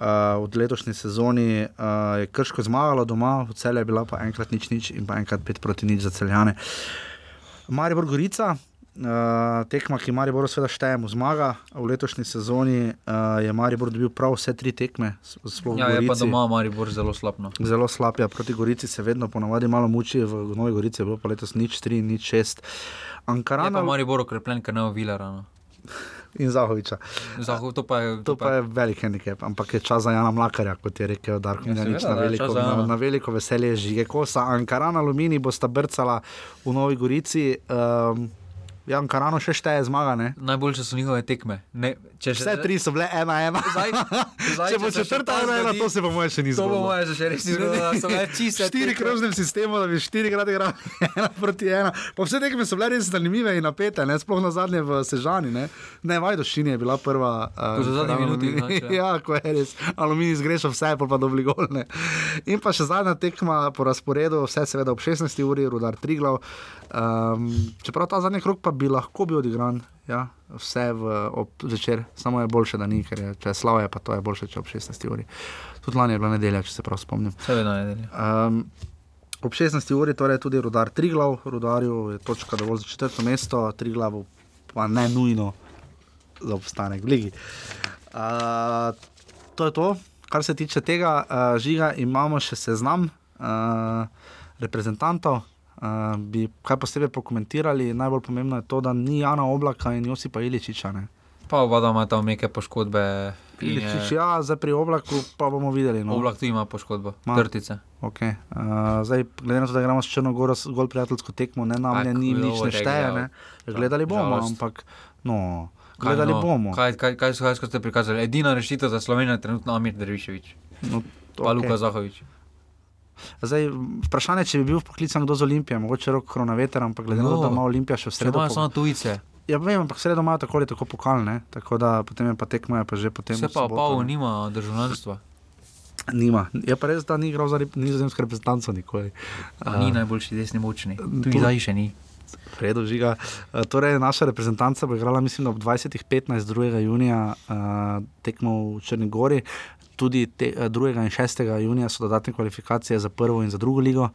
Uh, v letošnji sezoni uh, je Krško zmagalo doma, v celju je bila pa enkrat nič, nič in pa enkrat pet proti nič za celjane. Maribor Gorica, uh, tekma, ki Maribor seveda štejemo, zmaga. V letošnji sezoni uh, je Maribor dobil prav vse tri tekme, Ja, je pa doma Maribor zelo slabno. Zelo slab je, proti Gorici se vedno ponavadi malo muči, v Novi Gorici je bilo pa letos nič, tri, nič, šest. Je Ankarana pa Maribor okrepljen, ker ne ovilara. No. in Zahoviča. Zahod, to pa je. To pa je velik handicap, ampak je čas za Jana Mlakarja, kot je rekel Darko Ja, Mljanič, seveda, na, je veliko- na, na veliko veselje žige kosa. Ankaran Alumini bosta brcala v Novi Gorici. Um, ja, Ankarano še šteje zmaga, ne? Najboljše so njihove tekme. Ne, če še, Vse tri so bile ena, ena. Zdaj, zdaj, Če bo še četrta ta ena, ena, to se po mojem še ni To zgodilo. bo moje še res ni zgodilo, štiri krožnem sistemu, da bi štirikrat igrali ena proti ena. Pa vse tekme so bile res zanimive in napete, ne? sploh na zadnje v Sežani. Ne, ne Vajdošini je bila prva. Uh, minuti, Aluminij- znači, ja, ko je res. Aluminij zgrešil vse, pol pa dobili golne. In pa še zadnja tekma po razporedu, vse seveda ob 16. uri, rudar Triglav. Um, čeprav ta zadnji krok pa bi lahko bil odigran. Ja, vse v, ob večer, samo je boljše, da ni, ker je, če je slavo, pa to je boljše, če ob 16. uri. Tudi lani je bila nedelja, če se prav spomnim. Seveda nedelja. Um, ob 16. uri torej tudi rudar Triglav, rudarju je točka dovolj za četrto mesto, Triglavu pa ne nujno za obstanek v ligi. Uh, to je to, kar se tiče tega uh, žiga, imamo še seznam uh, reprezentantov. Uh, bi kaj posebej pokomentirali, najbolj pomembno je to, da ni Jana Oblaka in Josipa Iličiča. Ne? Pa oba ima tam neke poškodbe. Iličič, je- ja, zdaj pri Oblaku pa bomo videli. No. Oblak tu ima poškodbo, Ma. trtice. Okay. Uh, zdaj, glede na to, da gremo s Črnogoro zgolj prijateljsko tekmo, ne nam ne ni nič ne te šteje. Ne? Gledali bomo, Žalost. ampak no, Kaj gledali no, bomo. Kaj, kaj, kaj, so- kaj ste prikazali? Edina rešitev za Slovenijo je trenutno Amir Derviševič. No, Pa okej. Luka Zahovič. Zdaj, vprašanje, če bi bil poklican kdo z Olimpije, mogoče rok kronoveter, ampak glede na to, No, da ima Olimpija še v sredo. samo tujce. Ja, vem, ampak sredo imajo tako ali tako pokal, ne? tako da potem je pa tekmo, je pa že potem. Vse v pa Pavlo nima državljanstva. Nima. Je pa res, da ni igral za nizozemsko reprezentanco nikoli. Pa Ni najboljši desni močni. Tu to- zdaj še ni. Fredo žiga. Uh, torej, naša reprezentanca bo igrala, mislim, ob 20.15. 2. junija uh, tekmo v Črnegori. Tudi te, 2. in 6. junija so dodatne kvalifikacije za prvo in za drugo ligo.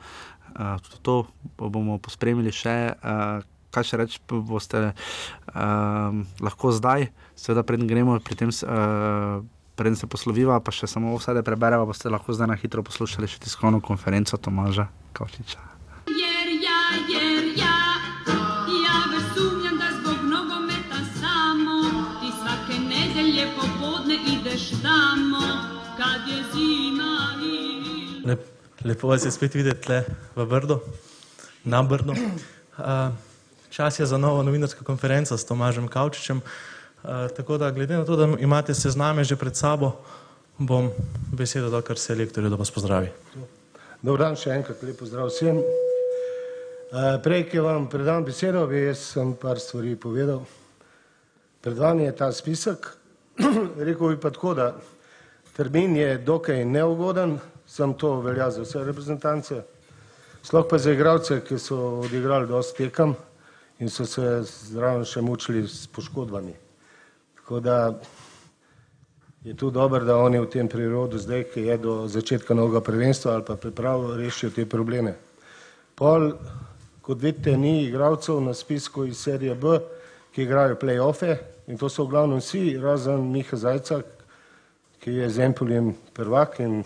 Uh, to bomo pospremili še. Uh, kaj še reči, boste uh, lahko zdaj, seveda, predtem gremo pri tem. Uh, Preden se posloviva, pa še samo vse, da preberemo, boste lahko zdaj na hitro poslušali še tiskovno konferenco Tomaža Kavčiča. Jer ja, jer ja lepo vas je spet videti tle v Brdo, na Brdo. Uh, čas je za novo novinarsko konferenco s Tomažem Kavčičem. Uh, tako da, glede na to, da imate sezname že pred sabo, bom besedo dal kar selektorju, da vas pozdravi. Dobar dan, še enkrat lep pozdrav vsem. Uh, prej, ki vam predam besedo, bi jaz sem par stvari povedal. Pred vami je ta spisek. Rekel bi pa tako, da termin je dokaj neugoden, sem to velja za vse reprezentance, sploh pa za igralce, ki so odigrali dosti tekem in so se zraven še mučili s poškodbami. Tako da je tu dobro, da oni v tem prirodu zdaj, ki je do začetka novega prvenstva ali pa priprav, rešijo te probleme. Pol, kot vidite, ni igralcev na spisku iz serije B, ki igrajo play-offe in to so v glavnem vsi, razen Miha Zajca, ki je z Empoljem prvak in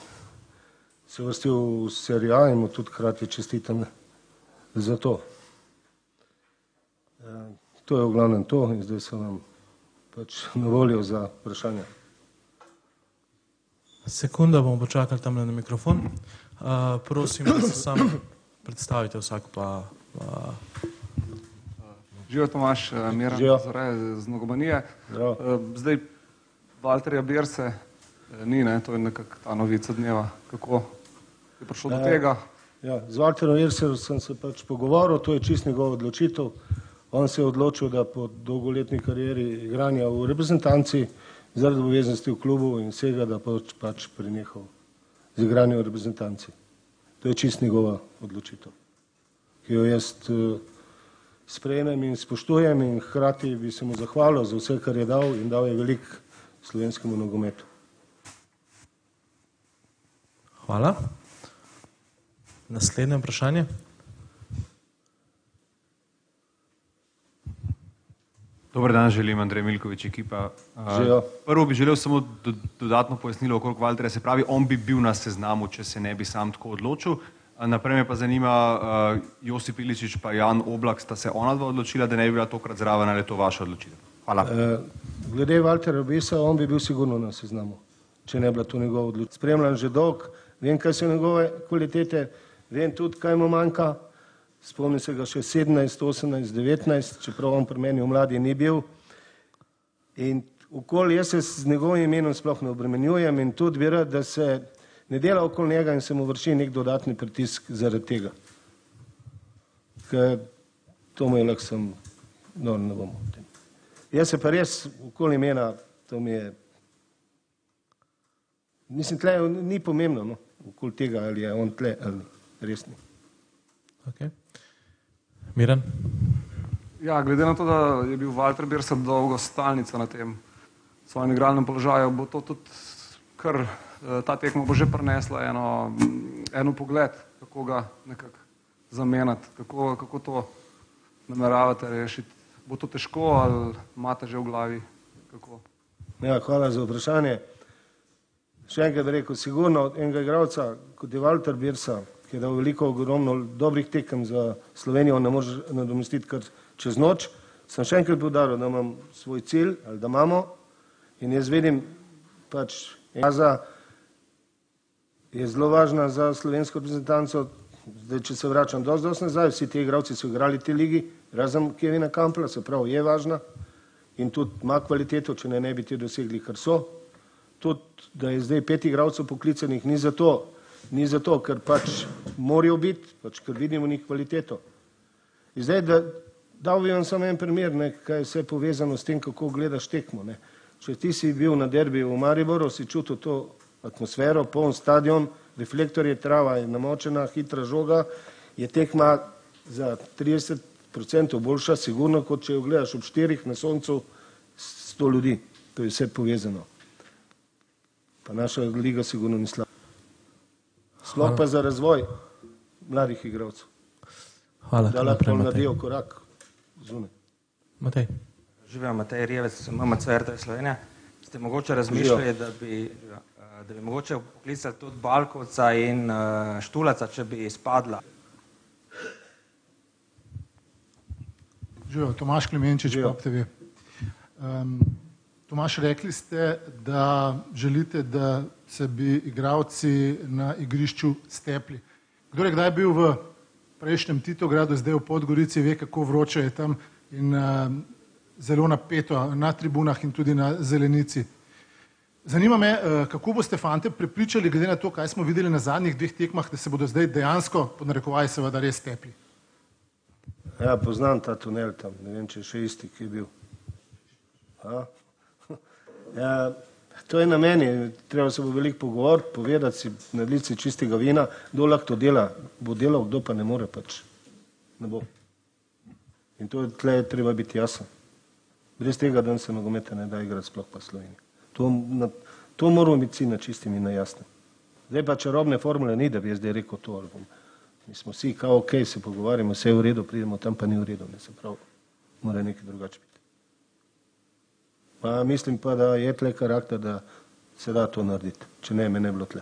se vrstil v serijo A in mu tudi hkrati čestitam za to. To je v glavnem to in zdaj se vam pač na voljo za vprašanje. Sekunda bomo počakali tam na mikrofon. Uh, prosim, da se sam predstavite vsak pa. Uh, Živijo Tomaš, Miran Zore z Nogomanije. Zdaj Valterja Birse ni, ne? to je nekako ta novica dneva. Kako je prišlo do tega? Ja, z Valterjem Birse sem se pač pogovoril, to je čist njegov odločitev. On se je odločil, da po dolgoletni karieri igranja v reprezentanci, zaradi obveznosti v klubu in vsega, da pač, pač prenehal z igranjem v reprezentanci. To je čist njegova odločitev, ki jo jaz uh, sprejemem in spoštujem in hkrati bi se mu zahvalil za vse, kar je dal in dal je velik slovenskemu nogometu. Hvala. Naslednje vprašanje. Dobar dan, želim Andrej Milkovič, ekipa. Uh, prvo bi želel samo do, dodatno pojasnilo okrog Valterja, se pravi, on bi bil na seznamu, če se ne bi sam tako odločil. Uh, naprej me pa zanima, uh, Josip Iličič pa Jan Oblak, sta se ona dva odločila, da ne bi bila tokrat zraven ali je to vaša odločitev? Hvala. Uh, glede Valterja Bisa, on bi bil sigurno na seznamu, če ne bi bila to njegova odločitev. Spremljam že dolg, vem, kaj so njegove kvalitete, vem tudi, kaj mu manjka. Spomnim se ga še 17, 18, 19, čeprav on pri meni v mladi ni bil. In okoli jaz se z njegovim imenom sploh ne obremenjujem in tudi bi rad, da se ne dela okoli njega in se mu vrši nek dodatni pritisk zaradi tega. Ker to mu je lahko sem, no ne bom o tem. Jaz se pa res okoli imena, to mi je, mislim, tle ni pomembno, no, okoli tega, ali je on tle ali resni. Okay. Miren? Ja, glede na to, da je bil Walter Birsa dolgo stalnica na tem svojem igralnem položaju, bo to tudi kar ta tekma bo že prinesla eno, eno pogled, kako ga nekako zamenjati, kako, kako to nameravate rešiti. Bo to težko ali imate že v glavi? Kako? Ja, hvala za vprašanje. Še enkrat rekel, sigurno enega igralca, kot je Walter Birsa, ki je dal veliko, ogromno dobrih tekem za Slovenijo, ne moreš nadomestiti kar čez noč. Sem še enkrat povdaril, da imam svoj cilj ali da imamo in jaz vidim pač jaza je zelo važna za slovensko reprezentanco. Zdaj, če se vračam dosti, dosti nazaj, vsi ti igralci so igrali te ligi, razen Kevina Kampla, se pravi, je važna in tudi ima kvaliteto, če ne, ne bi ti dosegli, kar so. Tudi, da je zdaj pet igralcev poklicanih, ni zato, ni zato, ker pač morajo biti, pač ker vidimo njih kvaliteto. In zdaj, da dal bi vam samo en primer, ne, kaj je vse povezano s tem, kako gledaš tekmo. Ne. Če ti si bil na derbi v Mariboru, si čutil to atmosfero, poln stadion, reflektor je trava, je namočena, hitra žoga, je tekma za 30 procentov boljša, sigurno, kot če jo gledaš ob štirih na soncu, sto ljudi, to je vse povezano. Pa naša liga sigurno ni slaba. Sploh pa za razvoj mladih igralcev. Hvala. Da lahko naredijo korak zunaj. Matej. Živijo Matej Rijevec, MMC RTV Slovenija. Ste mogoče razmišljali, da bi, eh, da bi mogoče poklicali tudi Balkovca in uh, Štulaca, če bi izpadla? Živijo, Tomaš Klemenčič, Pop TV. Um, Tomaš, rekli ste, da želite, da se bi igravci na igrišču stepli. Kdo je kdaj bil v prejšnjem Titogradu, zdaj v Podgorici, ve, kako vroče je tam in uh, zelo napeto na tribunah in tudi na zelenici. Zanima me, uh, kako boste fante prepričali, glede na to, kaj smo videli na zadnjih dveh tekmah, da se bodo zdaj dejansko, pod narekovaj, seveda res stepli. Ja, poznam ta tunel tam, ne vem, če je še isti, ki je bil. A? Ja, to je na meni, treba se bo veliko pogovoriti, povedati si na lici čistega vina, kdo lahko to dela, bo delal, kdo pa ne more pač. Ne bo. In to je tle treba biti jasen. Brez tega dan se nogometa ne da igrati sploh pa Slovenija. To, na, to moramo biti vsi na čistim in na jasnem. Zdaj pa čarobne formule ni, da bi jaz zdaj rekel to bom. Mi smo vsi kao ok, se pogovarjamo, vse je v redu, pridemo tam pa ni v redu, ne se pravi, mora nekaj drugače biti. Pa mislim pa, da je tle karakter, da se da to narediti, če ne, me ne bilo tle.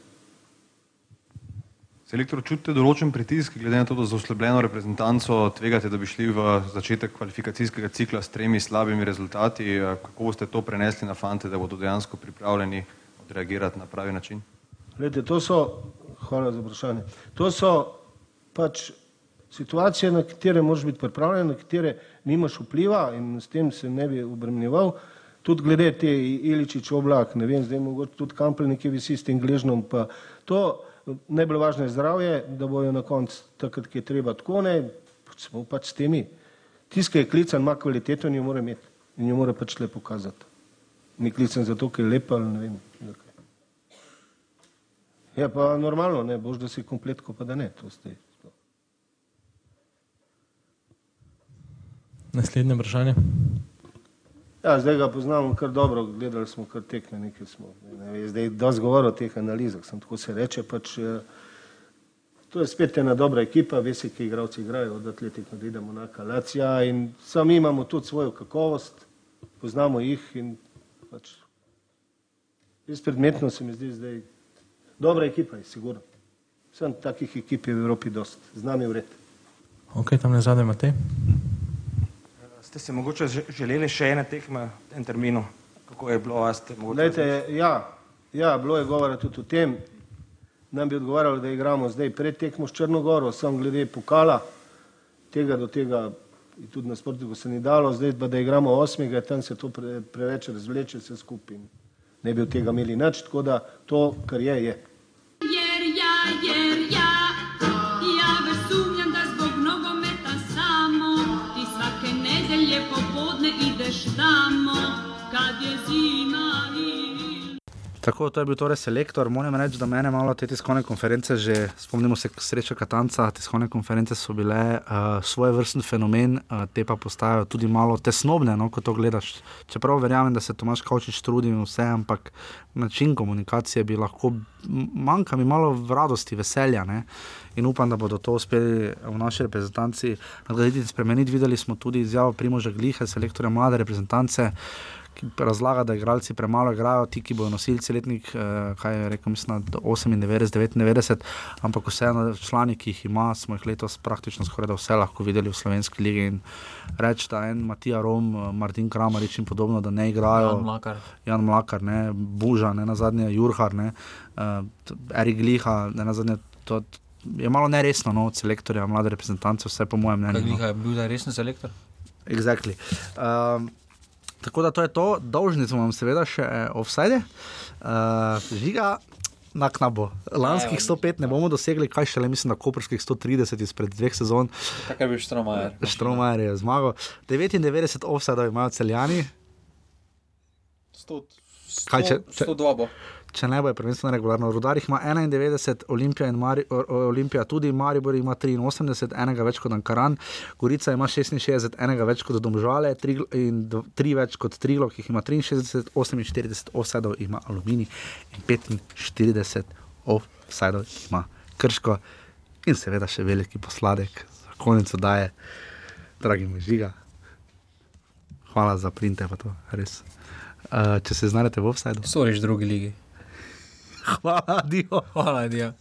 Selektor, čutite določen pritisk, glede na to, da za oslabljeno reprezentanco tvegate, da bi šli v začetek kvalifikacijskega cikla s tremi slabimi rezultati. Kako boste to prenesli na fante, da bodo dejansko pripravljeni odreagirati na pravi način? Glede, to so, hvala za vprašanje, to so pač situacije, na katere moraš biti pripravljen, na katere nimaš vpliva in s tem se ne bi obremenjeval tudi glede te Iličič oblak, ne vem, zdaj mogoče tudi Kampel nekje visi s tem gležnom, pa to najbolj važno je zdravje, da bojo na koncu takrat, ki je treba tako, ne, smo pač s temi. Tiskaj je klican, ima kvaliteto in jo mora imeti in jo mora pač le pokazati. Ni klican zato, ker je lepa ali ne vem. Zakaj. Ja, pa normalno, ne, boš, da si komplet, ko pa da ne, to ste. Naslednje vprašanje. Ja, zdaj ga poznamo kar dobro, gledali smo kar tekme, nekaj smo. Ne, zdaj dosti govor o teh analizah, sem tako se reče, pač eh, to je spet ena dobra ekipa, vesi, ki igravci igrajo, od atletik Madrida, Monaka, Lacija in sami imamo tudi svojo kakovost, poznamo jih in pač res predmetno se mi zdi zdaj dobra ekipa je, sigurno. Sem takih ekip je v Evropi dost, z nami vred. Ok, tam ne zadaj Matej. Ste si mogoče želeli še ene tekme v tem terminu? Kako je bilo? Lejte, ja, ja, bilo je govora tudi o tem. Nam bi odgovarjalo, da igramo zdaj pred tekmo s Črnogoro, sam glede pokala, tega do tega in tudi na sportu, ko se ni dalo, zdaj pa da igramo osmega, tam se to pre, preveč razvleče vse skupaj. Ne bi od tega imeli nič, tako da to, kar je, je. Jer ja, jer Tako, to je bil torej selektor. Moram reči, da mene malo te tiskovne konference, že spomnimo se sreča Katanca, tiskovne konference so bile uh, svoj vrsten fenomen, uh, te pa postajajo tudi malo tesnobne, no, ko to gledaš. Čeprav verjamem, da se Tomaš Kavčič trudi in vse, ampak način komunikacije bi lahko, manjka mi malo radosti, veselja. Ne? In upam, da bodo to uspeli v naši reprezentanci nadgraditi in spremeniti. Videli smo tudi izjavo Primoža Gliha, selektorja mlade reprezentance ki razlaga, da igralci premalo igrajo, ti, ki bodo nosilci letnik, eh, kaj je rekel, mislim, 98, 99, ampak vseeno člani, ki jih ima, smo jih letos praktično skoraj da vse lahko videli v slovenski ligi. Reči, da en Matija Rom, Martin Kramarič in podobno, da ne igrajo. Jan Mlakar. Jan Mlakar, ne, Buža, ne na zadnje Jurhar, ne, uh, Erik Gliha, ne na zadnje. To, Je malo neresno, no, od selektorja, mlade reprezentance, vse po mojem mnenju. Kaj je bil za resen selektor? Exactly. Um, tako da to je to, dolžni smo vam seveda še eh, offside. Uh, žiga. Na knabo. Lanskih 105 ne bomo dosegli, kaj šele, mislim, na koperskih 130 izpred dveh sezon. Tako je bil Štromajer. Štromajer je zmagal. 99 offside imajo celjani. 100, Kaj, če, če, 102 bo. Če ne bo, je prvenstveno regularno. Rudar jih ima 91, Olimpija, Mari, Olimpija tudi, Maribor ima 83, enega več kot Ankaran, Gorica ima 66, enega več kot Domžale Trigl- in tri več kot Triglo, ki jih ima 63, 48 offsidov ima Aluminij in 45 offsidov ima Krško in seveda še veliki posladek za konec daje, dragi Mežiga. Hvala za printe, pa to res. Uh, če se znajdete v offsideu. Soriš drugi ligi. Hvala, Dio. Hvala, Dio.